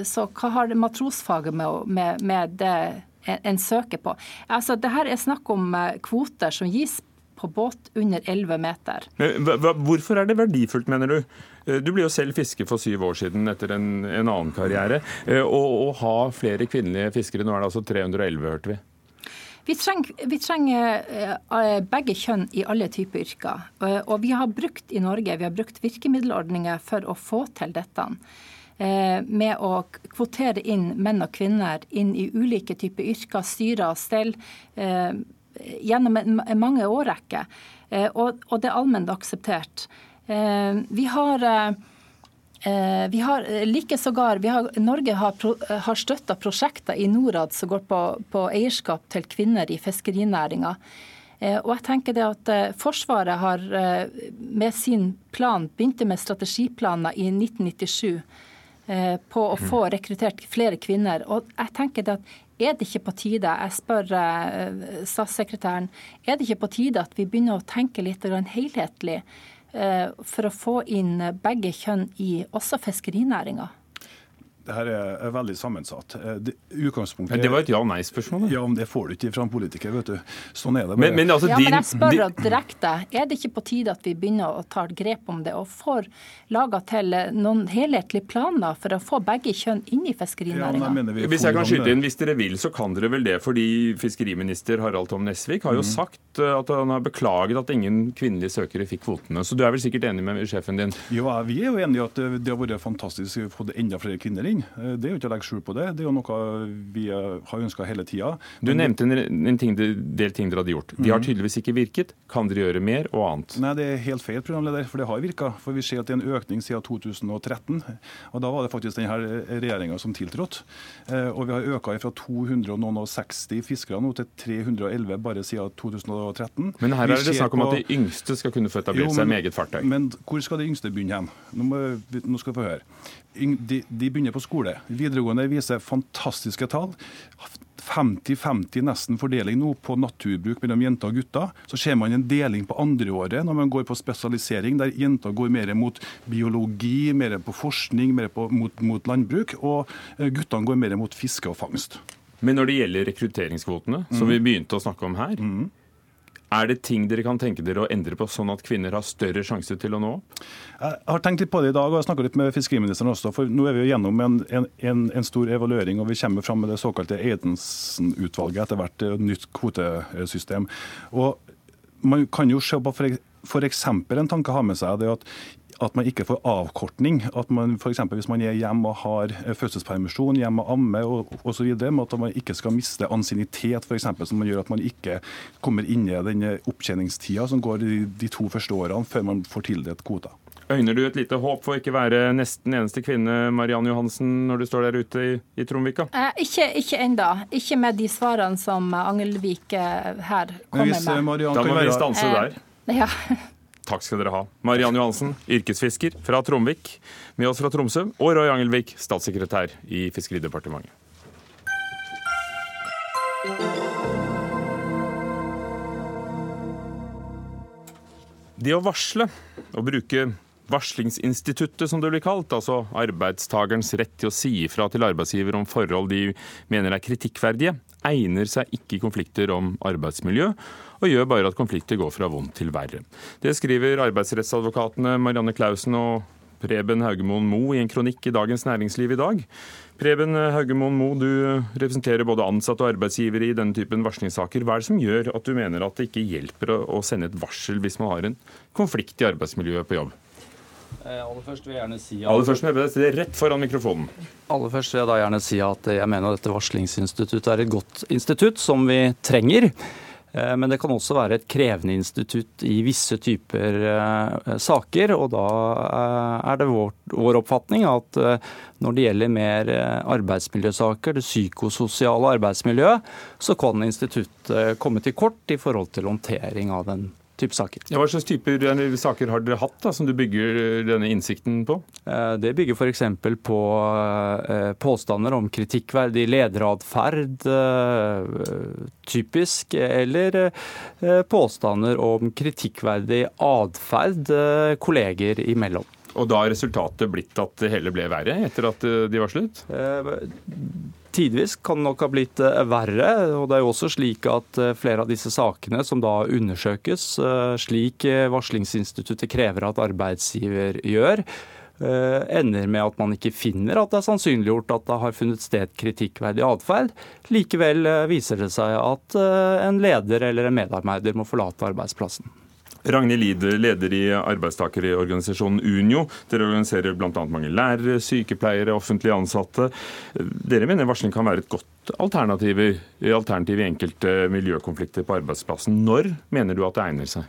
så, hva har matrosfaget med, med, med det en søker på? Altså, det her er snakk om eh, kvoter som gis på båt under 11 meter. Hvorfor er det verdifullt, mener du? Eh, du ble jo selv fisker for syv år siden etter en, en annen karriere. Å ha flere kvinnelige fiskere, nå er det altså 311, hørte vi. Vi trenger, vi trenger, eh, begge kjønn i alle typer yrker. Og vi har brukt i Norge vi har brukt virkemiddelordninger for å få til dette. Med å kvotere inn menn og kvinner inn i ulike typer yrker, styre og stell gjennom en, mange årrekker. Eh, og, og, det er allment akseptert. Eh, vi har eh, vi har like sågar, vi har, Norge har, har støtta prosjekter i Norad som går på, på eierskap til kvinner i fiskerinæringa. Og jeg tenker det at Forsvaret har med sin plan begynte med strategiplaner i 1997 på å få rekruttert flere kvinner. Og jeg tenker det at er det ikke på tide, jeg spør uh, statssekretæren, er det ikke på tide at vi begynner å tenke litt helhetlig uh, for å få inn begge kjønn i også fiskerinæringa? Det her er veldig sammensatt. Eh, det, men det var et ja-nei-spørsmål? Ja, men det får du ikke fra en politiker. vet du. Sånn er det. Men, men, altså, ja, din, men jeg spør din... direkte. Er det ikke på tide at vi begynner å ta grep om det, og får laga til noen helhetlige planer for å få begge kjønn inn i fiskerinæringa? Ja, hvis jeg kan skyte inn, hvis dere vil, så kan dere vel det. Fordi fiskeriminister Harald Tom Nesvik har jo mm. sagt eh, at han har beklaget at ingen kvinnelige søkere fikk kvotene. Så du er vel sikkert enig med sjefen din? Ja, vi er jo enige i at det har vært fantastisk å få enda flere kvinner inn ting. Eh, det er jo ikke å legge skjul på det. Det er jo noe vi har ønska hele tida. Du nevnte en, en ting, del ting dere hadde gjort. De har mhm. tydeligvis ikke virket. Kan dere gjøre mer og annet? Nei, det er helt feil, programleder, for det har virka. For vi ser at det er en økning siden 2013. Og da var det faktisk denne regjeringa som tiltrådte. Eh, og vi har øka fra 260 fiskere nå til 311 bare siden 2013. Men her er det snakk om at de yngste skal kunne få etablert seg med eget fartøy. Men hvor skal de yngste begynne hen? Nå, må, nå skal vi få høre. De, de begynner på skole. Videregående viser fantastiske tall. 50-50 nesten fordeling nå på naturbruk mellom jenter og gutter. Så ser man en deling på andreåret når man går på spesialisering, der jenter går mer mot biologi, mer på forskning, mer på, mot, mot, landbruk, og eh, guttene går mer mot fiske og fangst. Men når det gjelder rekrutteringskvotene, som mm. vi begynte å snakke om her, mm. Er det ting dere kan tenke dere å endre på, sånn at kvinner har større sjanse til å nå? Jeg har tenkt litt på det i dag, og jeg snakka litt med fiskeriministeren også. for Nå er vi jo gjennom en, en, en stor evaluering, og vi kommer fram med det såkalte Edensen-utvalget etter hvert, nytt kvotesystem. Og Man kan jo se på f.eks. en tanke å ha med seg det at at man ikke får avkortning. At man f.eks. hvis man er hjemme og har eh, fødselspermisjon, hjemme og ammer osv., at man ikke skal miste ansiennitet, f.eks., som gjør at man ikke kommer inn i den opptjeningstida som går de, de to første årene før man får tildelt kvoter. Øyner du et lite håp for å ikke være nesten eneste kvinne Marianne Johansen, når du står der ute i, i Tromvika? Eh, ikke, ikke enda. Ikke med de svarene som Angelvik eh, her kommer hvis, med. Marianne, da må vi stanse der. Eh, ja. Takk skal dere ha. Mariann Johansen, yrkesfisker fra Tromvik, med oss fra Tromsø, og Roy Angelvik, statssekretær i Fiskeridepartementet. Det å varsle, og bruke varslingsinstituttet, som det blir kalt, altså arbeidstakerens rett til å si ifra til arbeidsgiver om forhold de mener er kritikkverdige, egner seg ikke i konflikter om arbeidsmiljø, og gjør bare at konflikter går fra vondt til verre. Det skriver arbeidsrettsadvokatene Marianne Clausen og Preben Haugemoen Mo i en kronikk i Dagens Næringsliv i dag. Preben Haugemoen Mo, du representerer både ansatte og arbeidsgivere i denne typen varslingssaker. Hva er det som gjør at du mener at det ikke hjelper å sende et varsel hvis man har en konflikt i arbeidsmiljøet på jobb? Eh, aller først vil jeg gjerne si at... Aller først vil jeg det rett foran mikrofonen. Aller først vil jeg da gjerne si at jeg mener at dette varslingsinstituttet er et godt institutt som vi trenger. Eh, men det kan også være et krevende institutt i visse typer eh, saker. Og da er det vår, vår oppfatning at når det gjelder mer arbeidsmiljøsaker, det psykososiale arbeidsmiljøet, så kan instituttet komme til kort i forhold til håndtering av den type saker. Ja, hva slags typer saker har dere hatt da, som du bygger denne innsikten på? Eh, det bygger f.eks. på eh, påstander om kritikkverdig lederatferd, eh, typisk, eller påstander om kritikkverdig atferd kolleger imellom. Og da har resultatet blitt at det hele ble verre etter at de varslet? Tidvis kan det nok ha blitt eh, verre. og det er jo også slik at eh, Flere av disse sakene som da undersøkes, eh, slik varslingsinstituttet krever at arbeidsgiver gjør, ender med at man ikke finner at det er sannsynliggjort at det har funnet sted kritikkverdig atferd. Likevel viser det seg at en leder eller en medarbeider må forlate arbeidsplassen. Ragnhild Lide, leder i arbeidstakerorganisasjonen Unio. Dere organiserer bl.a. mange lærere, sykepleiere, offentlige ansatte. Dere mener varsling kan være et godt alternativ i enkelte miljøkonflikter på arbeidsplassen. Når mener du at det egner seg?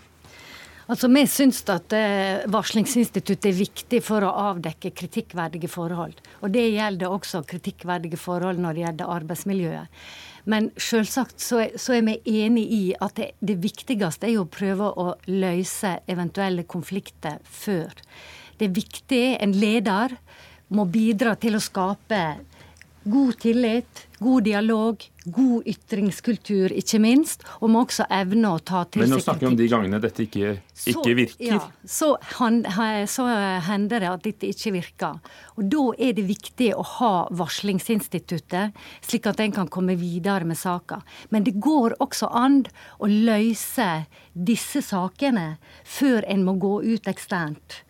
Altså, Vi syns at eh, varslingsinstituttet er viktig for å avdekke kritikkverdige forhold. Og Det gjelder også kritikkverdige forhold når det gjelder arbeidsmiljøet. Men selvsagt så er, vi enig i at det, det, viktigste er jo å prøve å løse eventuelle konflikter før. Det er viktig. En leder må bidra til å skape god tillit, god dialog, god ytringskultur, ikke minst. Og må også evne å ta til seg kritikk. Men nå snakker vi om de gangene dette ikke, ikke virker. Ja, så, han, så, hender det at dette ikke virker. Og Da er det viktig å ha varslingsinstituttet, slik at en kan komme videre med saka. Men det går også an å løse disse sakene før en må gå ut eksternt.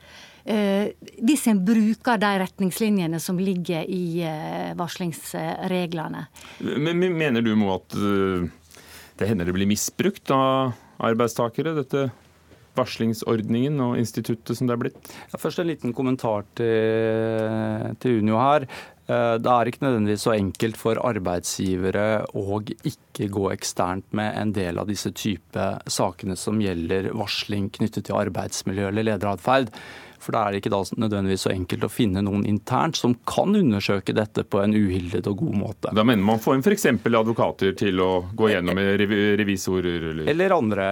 Eh, hvis en bruker de retningslinjene som ligger i eh, varslingsreglene. Men Mener du Mo, at eh, det hender det blir misbrukt av arbeidstakere, dette varslingsordningen og instituttet som det er blitt? Ja, først en liten kommentar til, til Unio her. Det er ikke nødvendigvis så enkelt for arbeidsgivere å ikke gå eksternt med en del av disse type sakene som gjelder varsling knyttet til arbeidsmiljø eller lederatferd. For da er det ikke da nødvendigvis så enkelt å finne noen internt som kan undersøke dette på en uhildet og god måte. Da mener man får f.eks. advokater til å gå gjennom med revisorer? Eller? eller andre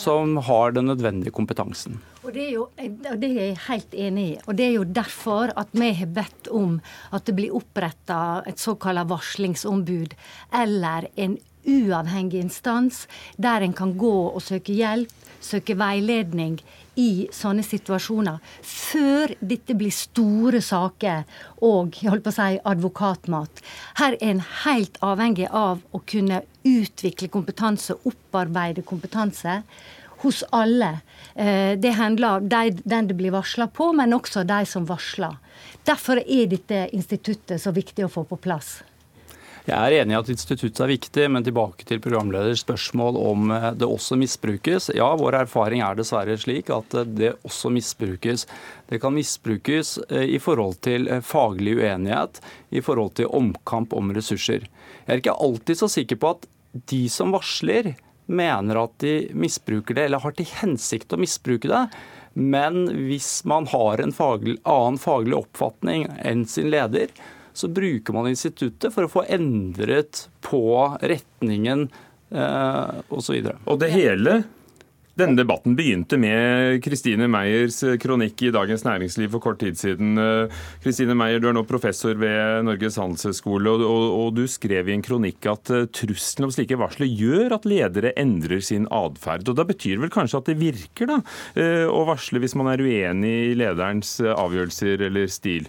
som har den nødvendige kompetansen. Og det, er jo, det er jeg helt enig i. Og det er jo derfor at vi har bedt om at det blir oppretta et såkalt varslingsombud eller en uavhengig instans der en kan gå og søke hjelp, søke veiledning i sånne situasjoner før dette blir store saker og jeg holdt på å si, advokatmat. Her er en helt avhengig av å kunne utvikle kompetanse, opparbeide kompetanse hos alle. Eh, det handler om den det blir varsla på, men også de som varsler. Derfor er dette instituttet så viktig å få på plass. Jeg er enig i at instituttet er viktig, men tilbake til programleders spørsmål om eh, det også misbrukes. Ja, vår erfaring er dessverre slik at eh, det også misbrukes. Det kan misbrukes eh, i forhold til faglig uenighet, i forhold til omkamp om ressurser. Jeg er ikke alltid så sikker på at de som varsler, mener at de misbruker det, eller har til hensikt å misbruke det. Men hvis man har en faglig, annen faglig oppfatning enn sin leder, så bruker man instituttet for å få endret på retningen eh, osv. Og, og det hele denne debatten begynte med Kristine Meyers kronikk i Dagens Næringsliv for kort tid siden. Kristine Meyer, du er nå professor ved Norges handelshøyskole, og, og, du skrev i en kronikk at uh, trusselen om slike varsler gjør at ledere endrer sin atferd. Da betyr det vel kanskje at det virker da, uh, å varsle hvis man er uenig i lederens avgjørelser eller stil?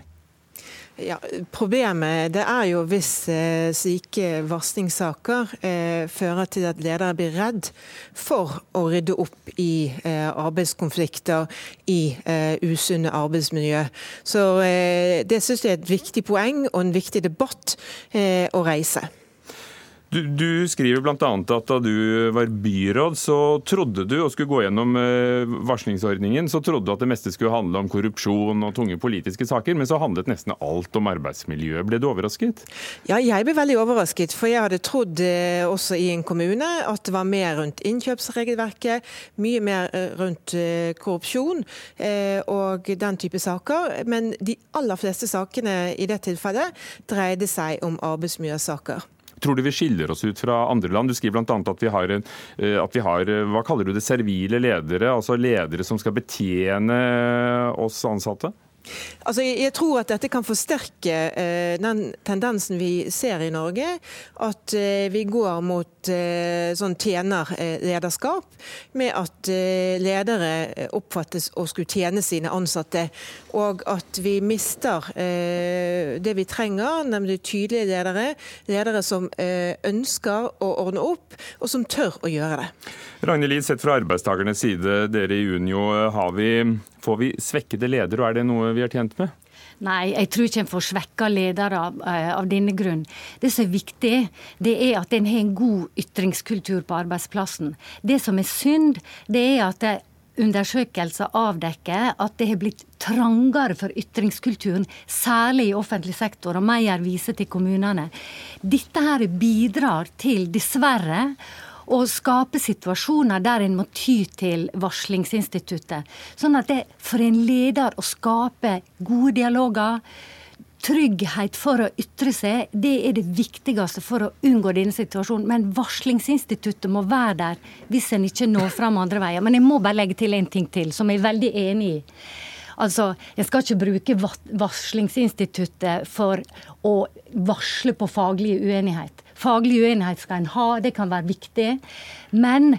Ja, problemet er jo hvis eh, slike varslingssaker eh, fører til at ledere blir redd for å rydde opp i eh, arbeidskonflikter, i eh, usunne arbeidsmiljø. Så eh, det syns jeg er et viktig poeng og en viktig debatt å reise. Du, du skriver bl.a. at da du var byråd, så trodde du, og skulle gå gjennom eh, varslingsordningen, så trodde du at det meste skulle handle om korrupsjon og tunge politiske saker, men så handlet nesten alt om arbeidsmiljø. Ble du overrasket? Ja, jeg ble veldig overrasket. For jeg hadde trodd eh, også i en kommune at det var mer rundt innkjøpsregelverket, mye mer eh, rundt korrupsjon og den type saker. Men de aller fleste sakene i det tilfellet dreide seg om arbeidsmiljøsaker. Tror du vi skiller oss ut fra andre land? Du skriver bl.a. At, eh, at vi har eh, hva kaller du det, servile ledere, altså ledere som skal betjene oss ansatte? Altså, jeg tror at dette kan forsterke eh, den tendensen vi ser i Norge. At eh, vi går mot eh, sånn tjenerlederskap, med at eh, ledere oppfattes å skulle tjene sine ansatte. Og at vi mister eh, det vi trenger, nemlig tydelige ledere. Ledere som eh, ønsker å ordne opp, og som tør å gjøre det. Ragnhild sett fra arbeidstakernes side, dere i Unio, vi Får vi svekkede ledere, og er det noe vi er tjent med? Nei, jeg tror ikke en får svekka ledere av, eh, av, denne grunn. Det som er viktig, det er at en har en god ytringskultur på arbeidsplassen. Det som er synd, det er at det undersøkelser avdekker at det har blitt trangere for ytringskulturen, særlig i offentlig sektor, og Meyer viser til kommunene. Dette her bidrar til, dessverre, å skape situasjoner der en må ty til varslingsinstituttet. Sånn at det for en leder å skape gode dialoger, trygghet for å ytre seg, det er det viktigste for å unngå denne situasjonen. Men varslingsinstituttet må være der hvis en ikke når fram andre veier. Men jeg må bare legge til en ting til, som jeg er veldig enig i. Altså, En skal ikke bruke varslingsinstituttet for å varsle på faglig uenighet. Faglig uenighet skal en ha, det kan være viktig. Men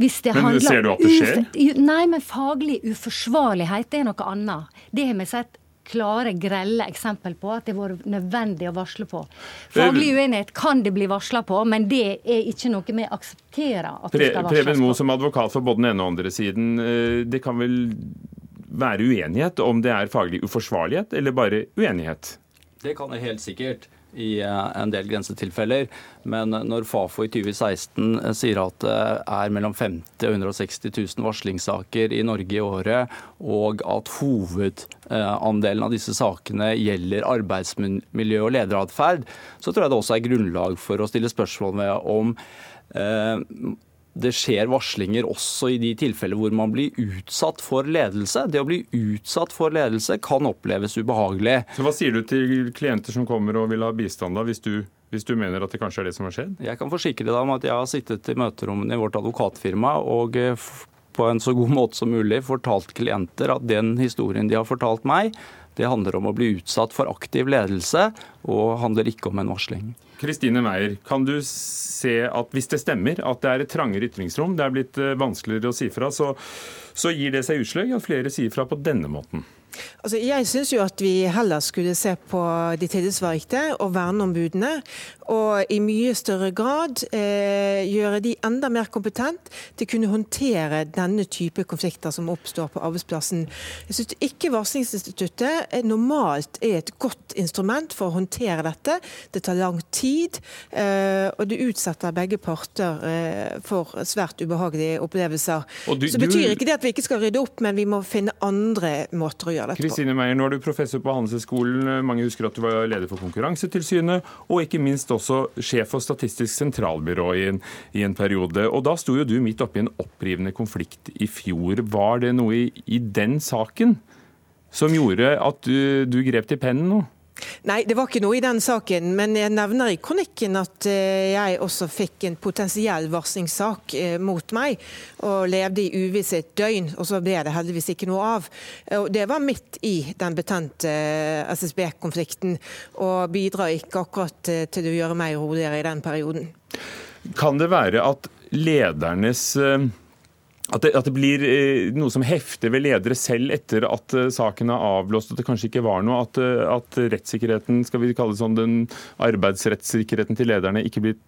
hvis det men handler Ser du at det skjer? Nei, men faglig uforsvarlighet er noe annet. Det har vi sett klare, grelle eksempel på at det har vært nødvendig å varsle på. Faglig uenighet kan det bli varsla på, men det er ikke noe vi aksepterer at det skal varsles på. Preben Moe som advokat for både den ene og andre siden, eh, det kan vel være uenighet om det er faglig uforsvarlighet eller bare uenighet? Det kan det helt sikkert i eh, en del grensetilfeller. Men når Fafo i 2016 eh, sier at det er mellom 50 og 160 000 varslingssaker i Norge i året, og at hovedandelen av disse sakene gjelder arbeidsmiljø og lederatferd, så tror jeg det også er grunnlag for å stille spørsmål ved om eh, det skjer varslinger også i de tilfeller hvor man blir utsatt for ledelse. Det å bli utsatt for ledelse kan oppleves ubehagelig. Så Hva sier du til klienter som kommer og vil ha bistand, da, hvis du, hvis du mener at det kanskje er det som har skjedd? Jeg kan forsikre deg om at jeg har sittet i møterommene i vårt advokatfirma og eh, på en så god måte som mulig fortalt klienter at den historien de har fortalt meg, Det handler om å bli utsatt for aktiv ledelse, og handler ikke om en varsling. Kristine Meyer, kan du se at hvis det stemmer at det er et trangere ytringsrom, det er blitt eh, vanskeligere å si fra, så, så gir det seg utslag i at flere sier fra på denne måten? Altså, jeg syns jo at vi heller skulle se på de tillitsvalgte og verneombudene og i mye større grad eh, gjøre de enda mer kompetent til å kunne håndtere denne type konflikter som oppstår på arbeidsplassen. Jeg syns ikke varslingsinstituttet er normalt er et godt instrument for å håndtere dette. Det tar lang tid, eh, og det utsetter begge parter eh, for svært ubehagelige opplevelser. Du, Så betyr ikke det at vi ikke skal rydde opp, men vi må finne andre måter å gjøre på. Kristine Meier, nå er du professor på Handelshøyskolen. Mange husker at du var leder for Konkurransetilsynet, og ikke minst også sjef for Statistisk sentralbyrå i en, i en periode. Og Da sto jo du midt oppi en opprivende konflikt i fjor. Var det noe i, i den saken som gjorde at du, du grep til pennen nå? Nei, det var ikke noe i den saken. Men jeg nevner i kronikken at eh, jeg også fikk en potensiell varslingssak eh, mot meg. Og levde i uvisshet døgn, og så ble det heldigvis ikke noe av. Det var midt i den betente eh, SSB-konflikten, og bidrar ikke akkurat til å gjøre meg roligere i den perioden. Kan det være at ledernes at det, at det, blir eh, noe som hefter ved ledere selv etter at eh, saken er avblåst, at det kanskje ikke var noe, at, eh, at rettssikkerheten, skal vi kalle det sånn, den arbeidsrettssikkerheten til lederne ikke blir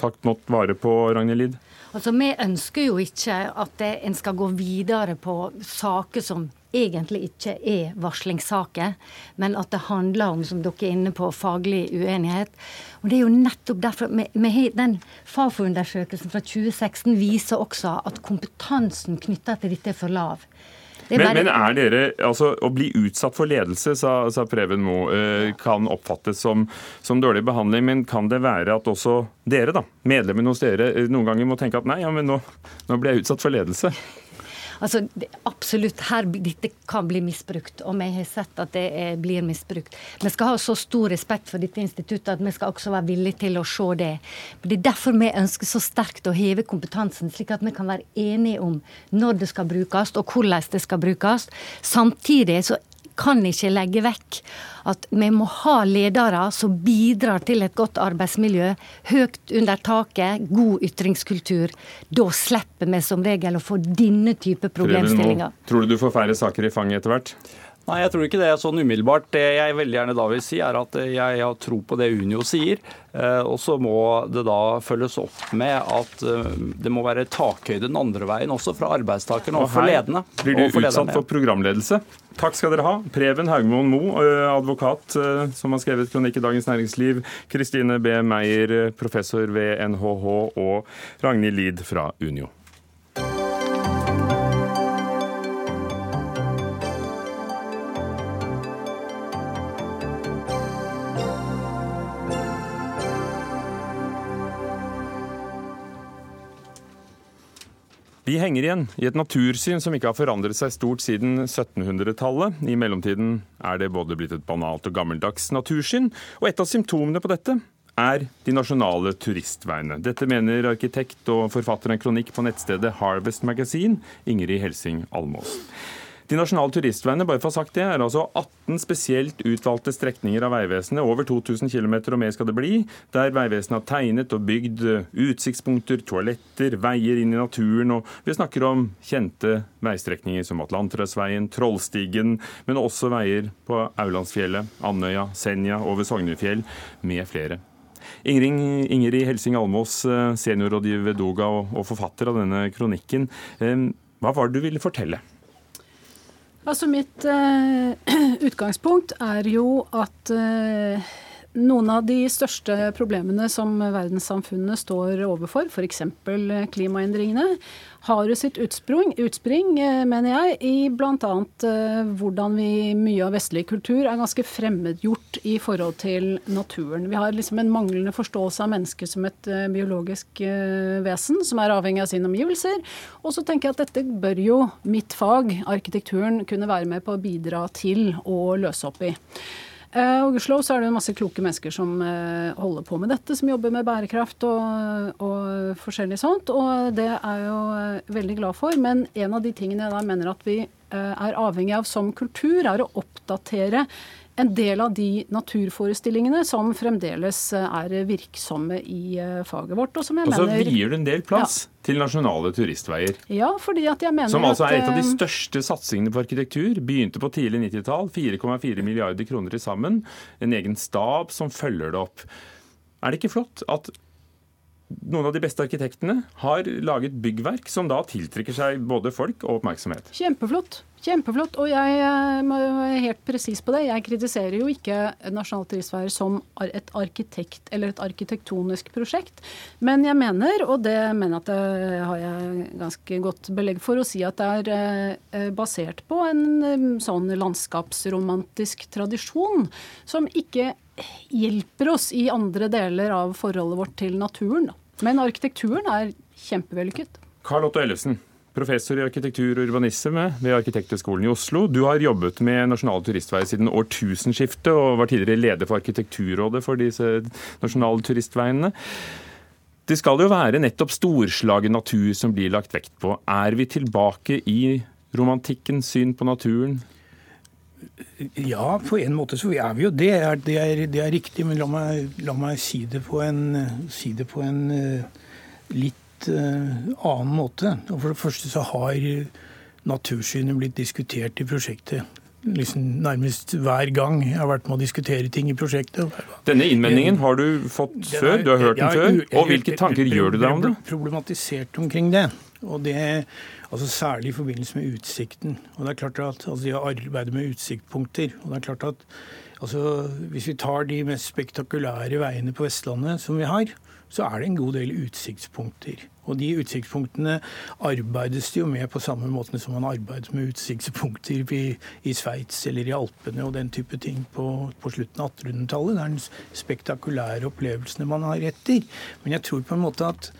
tatt nok vare på, Ragnhild Lid? Altså, Vi ønsker jo ikke at en skal gå videre på saker som egentlig ikke er varslingssaker, men at det handler om, som dere er inne på, faglig uenighet. Og det er jo nettopp derfor med, med Den Fafo-undersøkelsen fra 2016 viser også at kompetansen knytta til dette er for lav. Men, men, er dere, altså Å bli utsatt for ledelse, sa, sa Preben Moe, eh, kan oppfattes som, som, dårlig behandling. Men kan det være at også dere, da, medlemmene hos dere, eh, noen ganger må tenke at nei, ja, men nå, nå ble jeg utsatt for ledelse? Altså, det, absolutt, her, dette kan bli misbrukt, og vi har sett at det er, blir misbrukt. Vi skal ha så stor respekt for dette instituttet at vi skal også være villige til å se det. Det er derfor vi ønsker så sterkt å heve kompetansen, slik at vi kan være enige om når det skal brukes, og hvordan det skal brukes. Samtidig så kan ikke legge vekk at vi må ha ledere som bidrar til et godt arbeidsmiljø. Høyt under taket, god ytringskultur. Da slipper vi som regel å få denne type problemstillinger. Tror du du får færre saker i fanget etter hvert? Nei, jeg tror ikke det er sånn umiddelbart. Det jeg veldig gjerne da vil si, er at jeg har tro på det Unio sier. Eh, og så må det da følges opp med at eh, det må være takhøyde den andre veien, også fra arbeidstakerne og, for ledende. Blir du utsatt for programledelse? Takk skal dere ha. Preben Haugmoen Moe, eh, advokat som har skrevet kronikk i Dagens Næringsliv. Kristine B. Meyer, professor ved NHH, og Ragnhild Lid fra Unio. Vi henger igjen i et natursyn som ikke har forandret seg stort siden 1700-tallet. I mellomtiden er det både blitt et banalt og gammeldags natursyn, og et av symptomene på dette er de nasjonale turistveiene. Dette mener arkitekt og forfatter en kronikk på nettstedet Harvest Magazine, Ingrid Helsing Almås. De nasjonale turistveiene bare for å ha sagt det, er altså 18 spesielt utvalgte strekninger av Vegvesenet, over 2000 km og mer skal det bli, der Vegvesenet har tegnet og bygd utsiktspunkter, toaletter, veier inn i naturen. og Vi snakker om kjente veistrekninger som Atlanterhavsveien, Trollstigen, men også veier på Aulandsfjellet, Andøya, Senja, over Sognefjell, med flere. Ingrid, Ingrid Helsing Almås, seniorrådgiver ved Doga og forfatter av denne kronikken. Hva var det du ville fortelle? Altså Mitt uh, utgangspunkt er jo at uh, noen av de største problemene som verdenssamfunnet står overfor, f.eks. klimaendringene, har jo sitt utspring, utspring eh, mener jeg, i bl.a. Eh, hvordan vi, mye av vestlig kultur er ganske fremmedgjort i forhold til naturen. Vi har liksom en manglende forståelse av mennesket som et uh, biologisk vesen som er avhengig av sine omgivelser. Og så tenker jeg at dette bør jo mitt fag, arkitekturen, kunne være med på å bidra til å løse opp i. Uh, Oslo så er det masse kloke mennesker som uh, holder på med dette, som jobber med bærekraft og, og forskjellig sånt. Og det er jeg jo uh, veldig glad for. Men en av de tingene jeg da mener at vi er avhengig av som kultur, er å oppdatere en del av de naturforestillingene som fremdeles er virksomme i faget vårt. Og, som jeg og så mener, vier du en del plass ja. til nasjonale turistveier. Ja, fordi at jeg mener Som altså er et av de største satsingene på arkitektur. Begynte på tidlig 90-tall. 4,4 milliarder kroner til sammen. En egen stab som følger det opp. Er det ikke flott at noen av de beste arkitektene har laget byggverk som da tiltrekker seg både folk og oppmerksomhet. Kjempeflott. Kjempeflott. Og jeg må være helt presis på det. Jeg kritiserer jo ikke Nasjonalt turistveier som et arkitekt eller et arkitektonisk prosjekt. Men jeg mener, og det mener at det har jeg ganske godt belegg for å si, at det er eh, basert på en eh, sånn landskapsromantisk tradisjon som ikke hjelper oss i andre deler av forholdet vårt til naturen. Men arkitekturen er kjempevellykket. Karl Otto Ellefsen, professor i arkitektur og urbanisme ved Arkitekthøgskolen i Oslo. Du har jobbet med nasjonale turistveier siden årtusenskiftet og var tidligere leder for Arkitekturrådet for disse nasjonale turistveiene. Det skal jo være nettopp storslagen natur som blir lagt vekt på. Er vi tilbake i romantikkens syn på naturen? Ja, på en måte så er vi jo det. Det er, det er riktig. Men la meg, la meg, si det en, si det på en uh, litt uh, annen måte. Og for det første så har natursynet blitt diskutert i prosjektet. Liksom nærmest hver gang jeg har vært med å diskutere ting i prosjektet. Denne innvendingen har du fått er, før? Du har hørt den før? Og hvilke tanker gjør du deg om det? Problematisert omkring det. Og det Altså Særlig i forbindelse med utsikten. Og det er klart at altså De arbeider med utsiktspunkter. og det er klart at altså Hvis vi tar de mest spektakulære veiene på Vestlandet som vi har, så er det en god del utsiktspunkter. Og de utsiktspunktene arbeides det jo med på samme måte som man arbeider med utsiktspunkter i, i Sveits eller i Alpene og den type ting på, på slutten av 1800-tallet. Det er den spektakulære opplevelsene man har etter. Men jeg tror på en måte at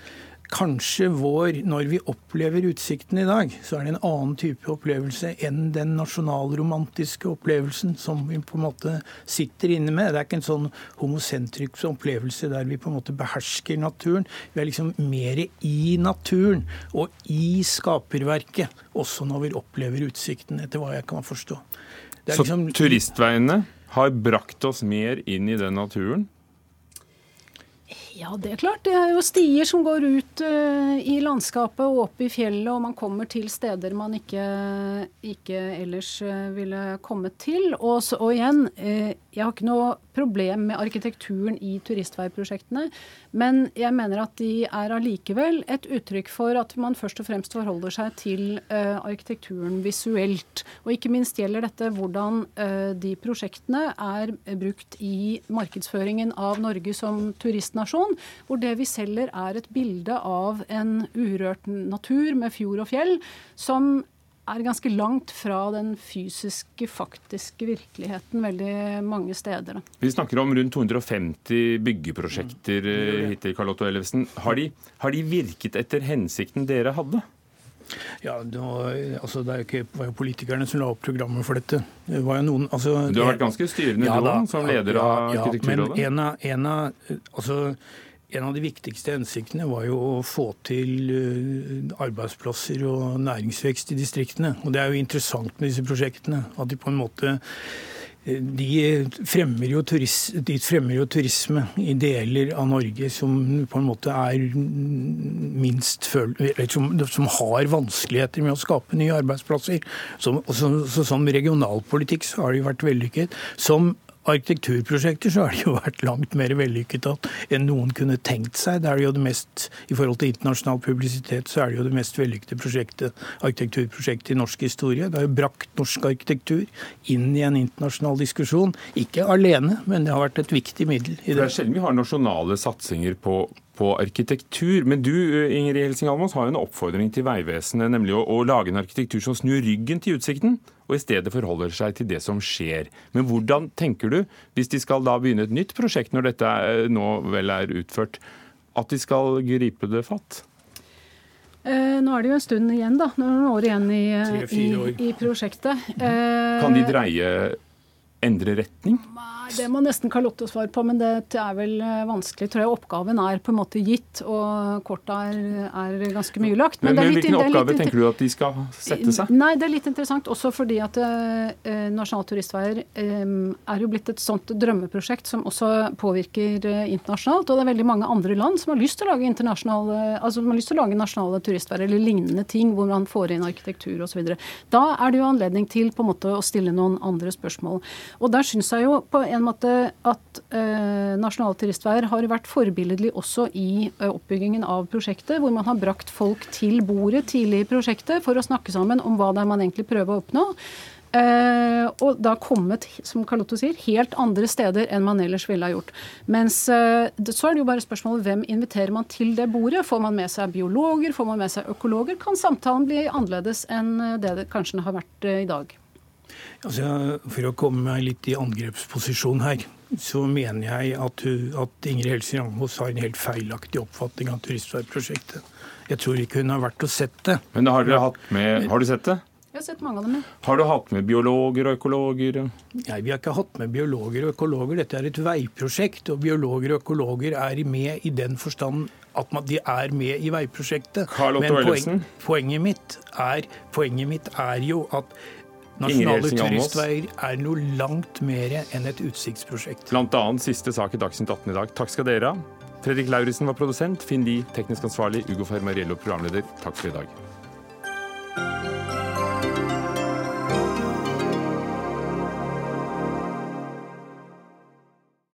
kanskje vår Når vi opplever utsikten i dag, så er det en annen type opplevelse enn den nasjonalromantiske opplevelsen som vi på en måte sitter inne med. Det er ikke en sånn homosentrisk opplevelse der vi på en måte behersker naturen. Vi er liksom mer i naturen og i skaperverket, også når vi opplever utsikten, etter hva jeg kan forstå. Liksom, så turistveiene har brakt oss mer inn i den naturen? Ja, det er klart. Det er jo stier som går ut uh, i landskapet og opp i fjellet, og man kommer til steder man ikke, ikke ellers uh, ville kommet til. Og, så, og igjen, uh, jeg har ikke noe problem med arkitekturen i turistveiprosjektene, men jeg mener at de er allikevel et uttrykk for at man først og fremst forholder seg til arkitekturen visuelt. Og ikke minst gjelder dette hvordan de prosjektene er brukt i markedsføringen av Norge som turistnasjon hvor det vi selger er et bilde av en urørt natur med fjord og fjell, som er ganske langt fra den fysiske, faktiske virkeligheten veldig mange steder. Vi snakker om rundt 250 byggeprosjekter mm. hittil, Karl Ellefsen. Har de, har de virket etter hensikten dere hadde? Ja, det var, altså det, ikke, var jo politikerne som la opp programmet for dette. Det noen, altså, du har vært ganske styrende ja, da, som leder ja, av Arkitekturrådet? Ja, men en av, en av, altså, en av de viktigste hensiktene var jo å få til eh, arbeidsplasser og næringsvekst i distriktene. Og Det er jo interessant med disse prosjektene. At de på en måte eh, de fremmer, jo turisme, de fremmer jo turisme i deler av Norge som på en måte er minst føl... Som, som, har vanskeligheter med å skape nye arbeidsplasser. Som, så, så, som regionalpolitikk så har jo vært vellykket. Som arkitekturprosjekter så har det jo vært langt mer vellykket enn noen kunne tenkt seg. Det er jo det mest, I forhold til internasjonal publisitet så er det jo det mest vellykkede prosjektet, arkitekturprosjektet i norsk historie. Det har jo brakt norsk arkitektur inn i en internasjonal diskusjon. Ikke alene, men det har vært et viktig middel. i det. Det er sjelden vi har nasjonale satsinger på, på arkitektur. Men du Ingrid Helsing Almås, har jo en oppfordring til Vegvesenet, nemlig å, å lage en arkitektur som snur ryggen til utsikten og i stedet forholder seg til det som skjer. Men hvordan tenker du, hvis de skal da begynne et nytt prosjekt når dette nå vel er utført, at de skal gripe det fatt? Eh, nå er det jo en stund igjen, da. Noen år igjen i, i, i prosjektet. Eh, kan de dreie endre retning? Det må nesten Karl Otto svare på, men det er vel eh, vanskelig. tror jeg Oppgaven er på en måte gitt, og kortet er, er ganske mye lagt. Men, men Hvilken oppgave tenker du at de skal sette seg? Nei, Det er litt interessant også fordi at eh, Nasjonale turistveier eh, er jo blitt et sånt drømmeprosjekt som også påvirker eh, internasjonalt. Og det er veldig mange andre land som har lyst til å lage internasjonale, altså som har lyst til å lage nasjonale turistveier eller lignende ting hvor man får inn arkitektur osv. Da er det jo anledning til på en måte å stille noen andre spørsmål. Og der syns jeg jo på en måte at eh, Nasjonale turistveier har vært forbilledlig også i eh, oppbyggingen av prosjektet, hvor man har brakt folk til bordet tidlig i prosjektet for å snakke sammen om hva det er man egentlig prøver å oppnå. Uh, og da kommet, som Carlotto sier, helt andre steder enn man ellers ville ha gjort. Mens uh, så er det jo bare spørsmålet hvem inviterer man til det bordet? Får man med seg biologer, får man med seg økologer? Kan samtalen bli annerledes enn det det kanskje har vært uh, i dag? Altså, for å komme meg litt i angrepsposisjon her, så mener jeg at, at Ingrid Helse Rangmos har en helt feilaktig oppfatning av turistveiprosjektet. Jeg tror ikke hun har vært og sett det. Men har, med, har du sett det? Jeg har sett mange av dem, ja. Har du hatt med biologer og økologer? Nei, vi har ikke hatt med biologer og økologer. Dette er et veiprosjekt, og biologer og økologer er med i den forstand at man, de er med i veiprosjektet. Men poen, poenget, mitt er, poenget mitt er jo at Nasjonale turistveier er noe langt mer enn et utsiktsprosjekt. Blant annet siste sak i Dagsnytt 18 i dag. Takk skal dere ha. Fredrik Lauritzen var produsent, Finn Lie teknisk ansvarlig, Ugo Fermariello programleder. Takk for i dag.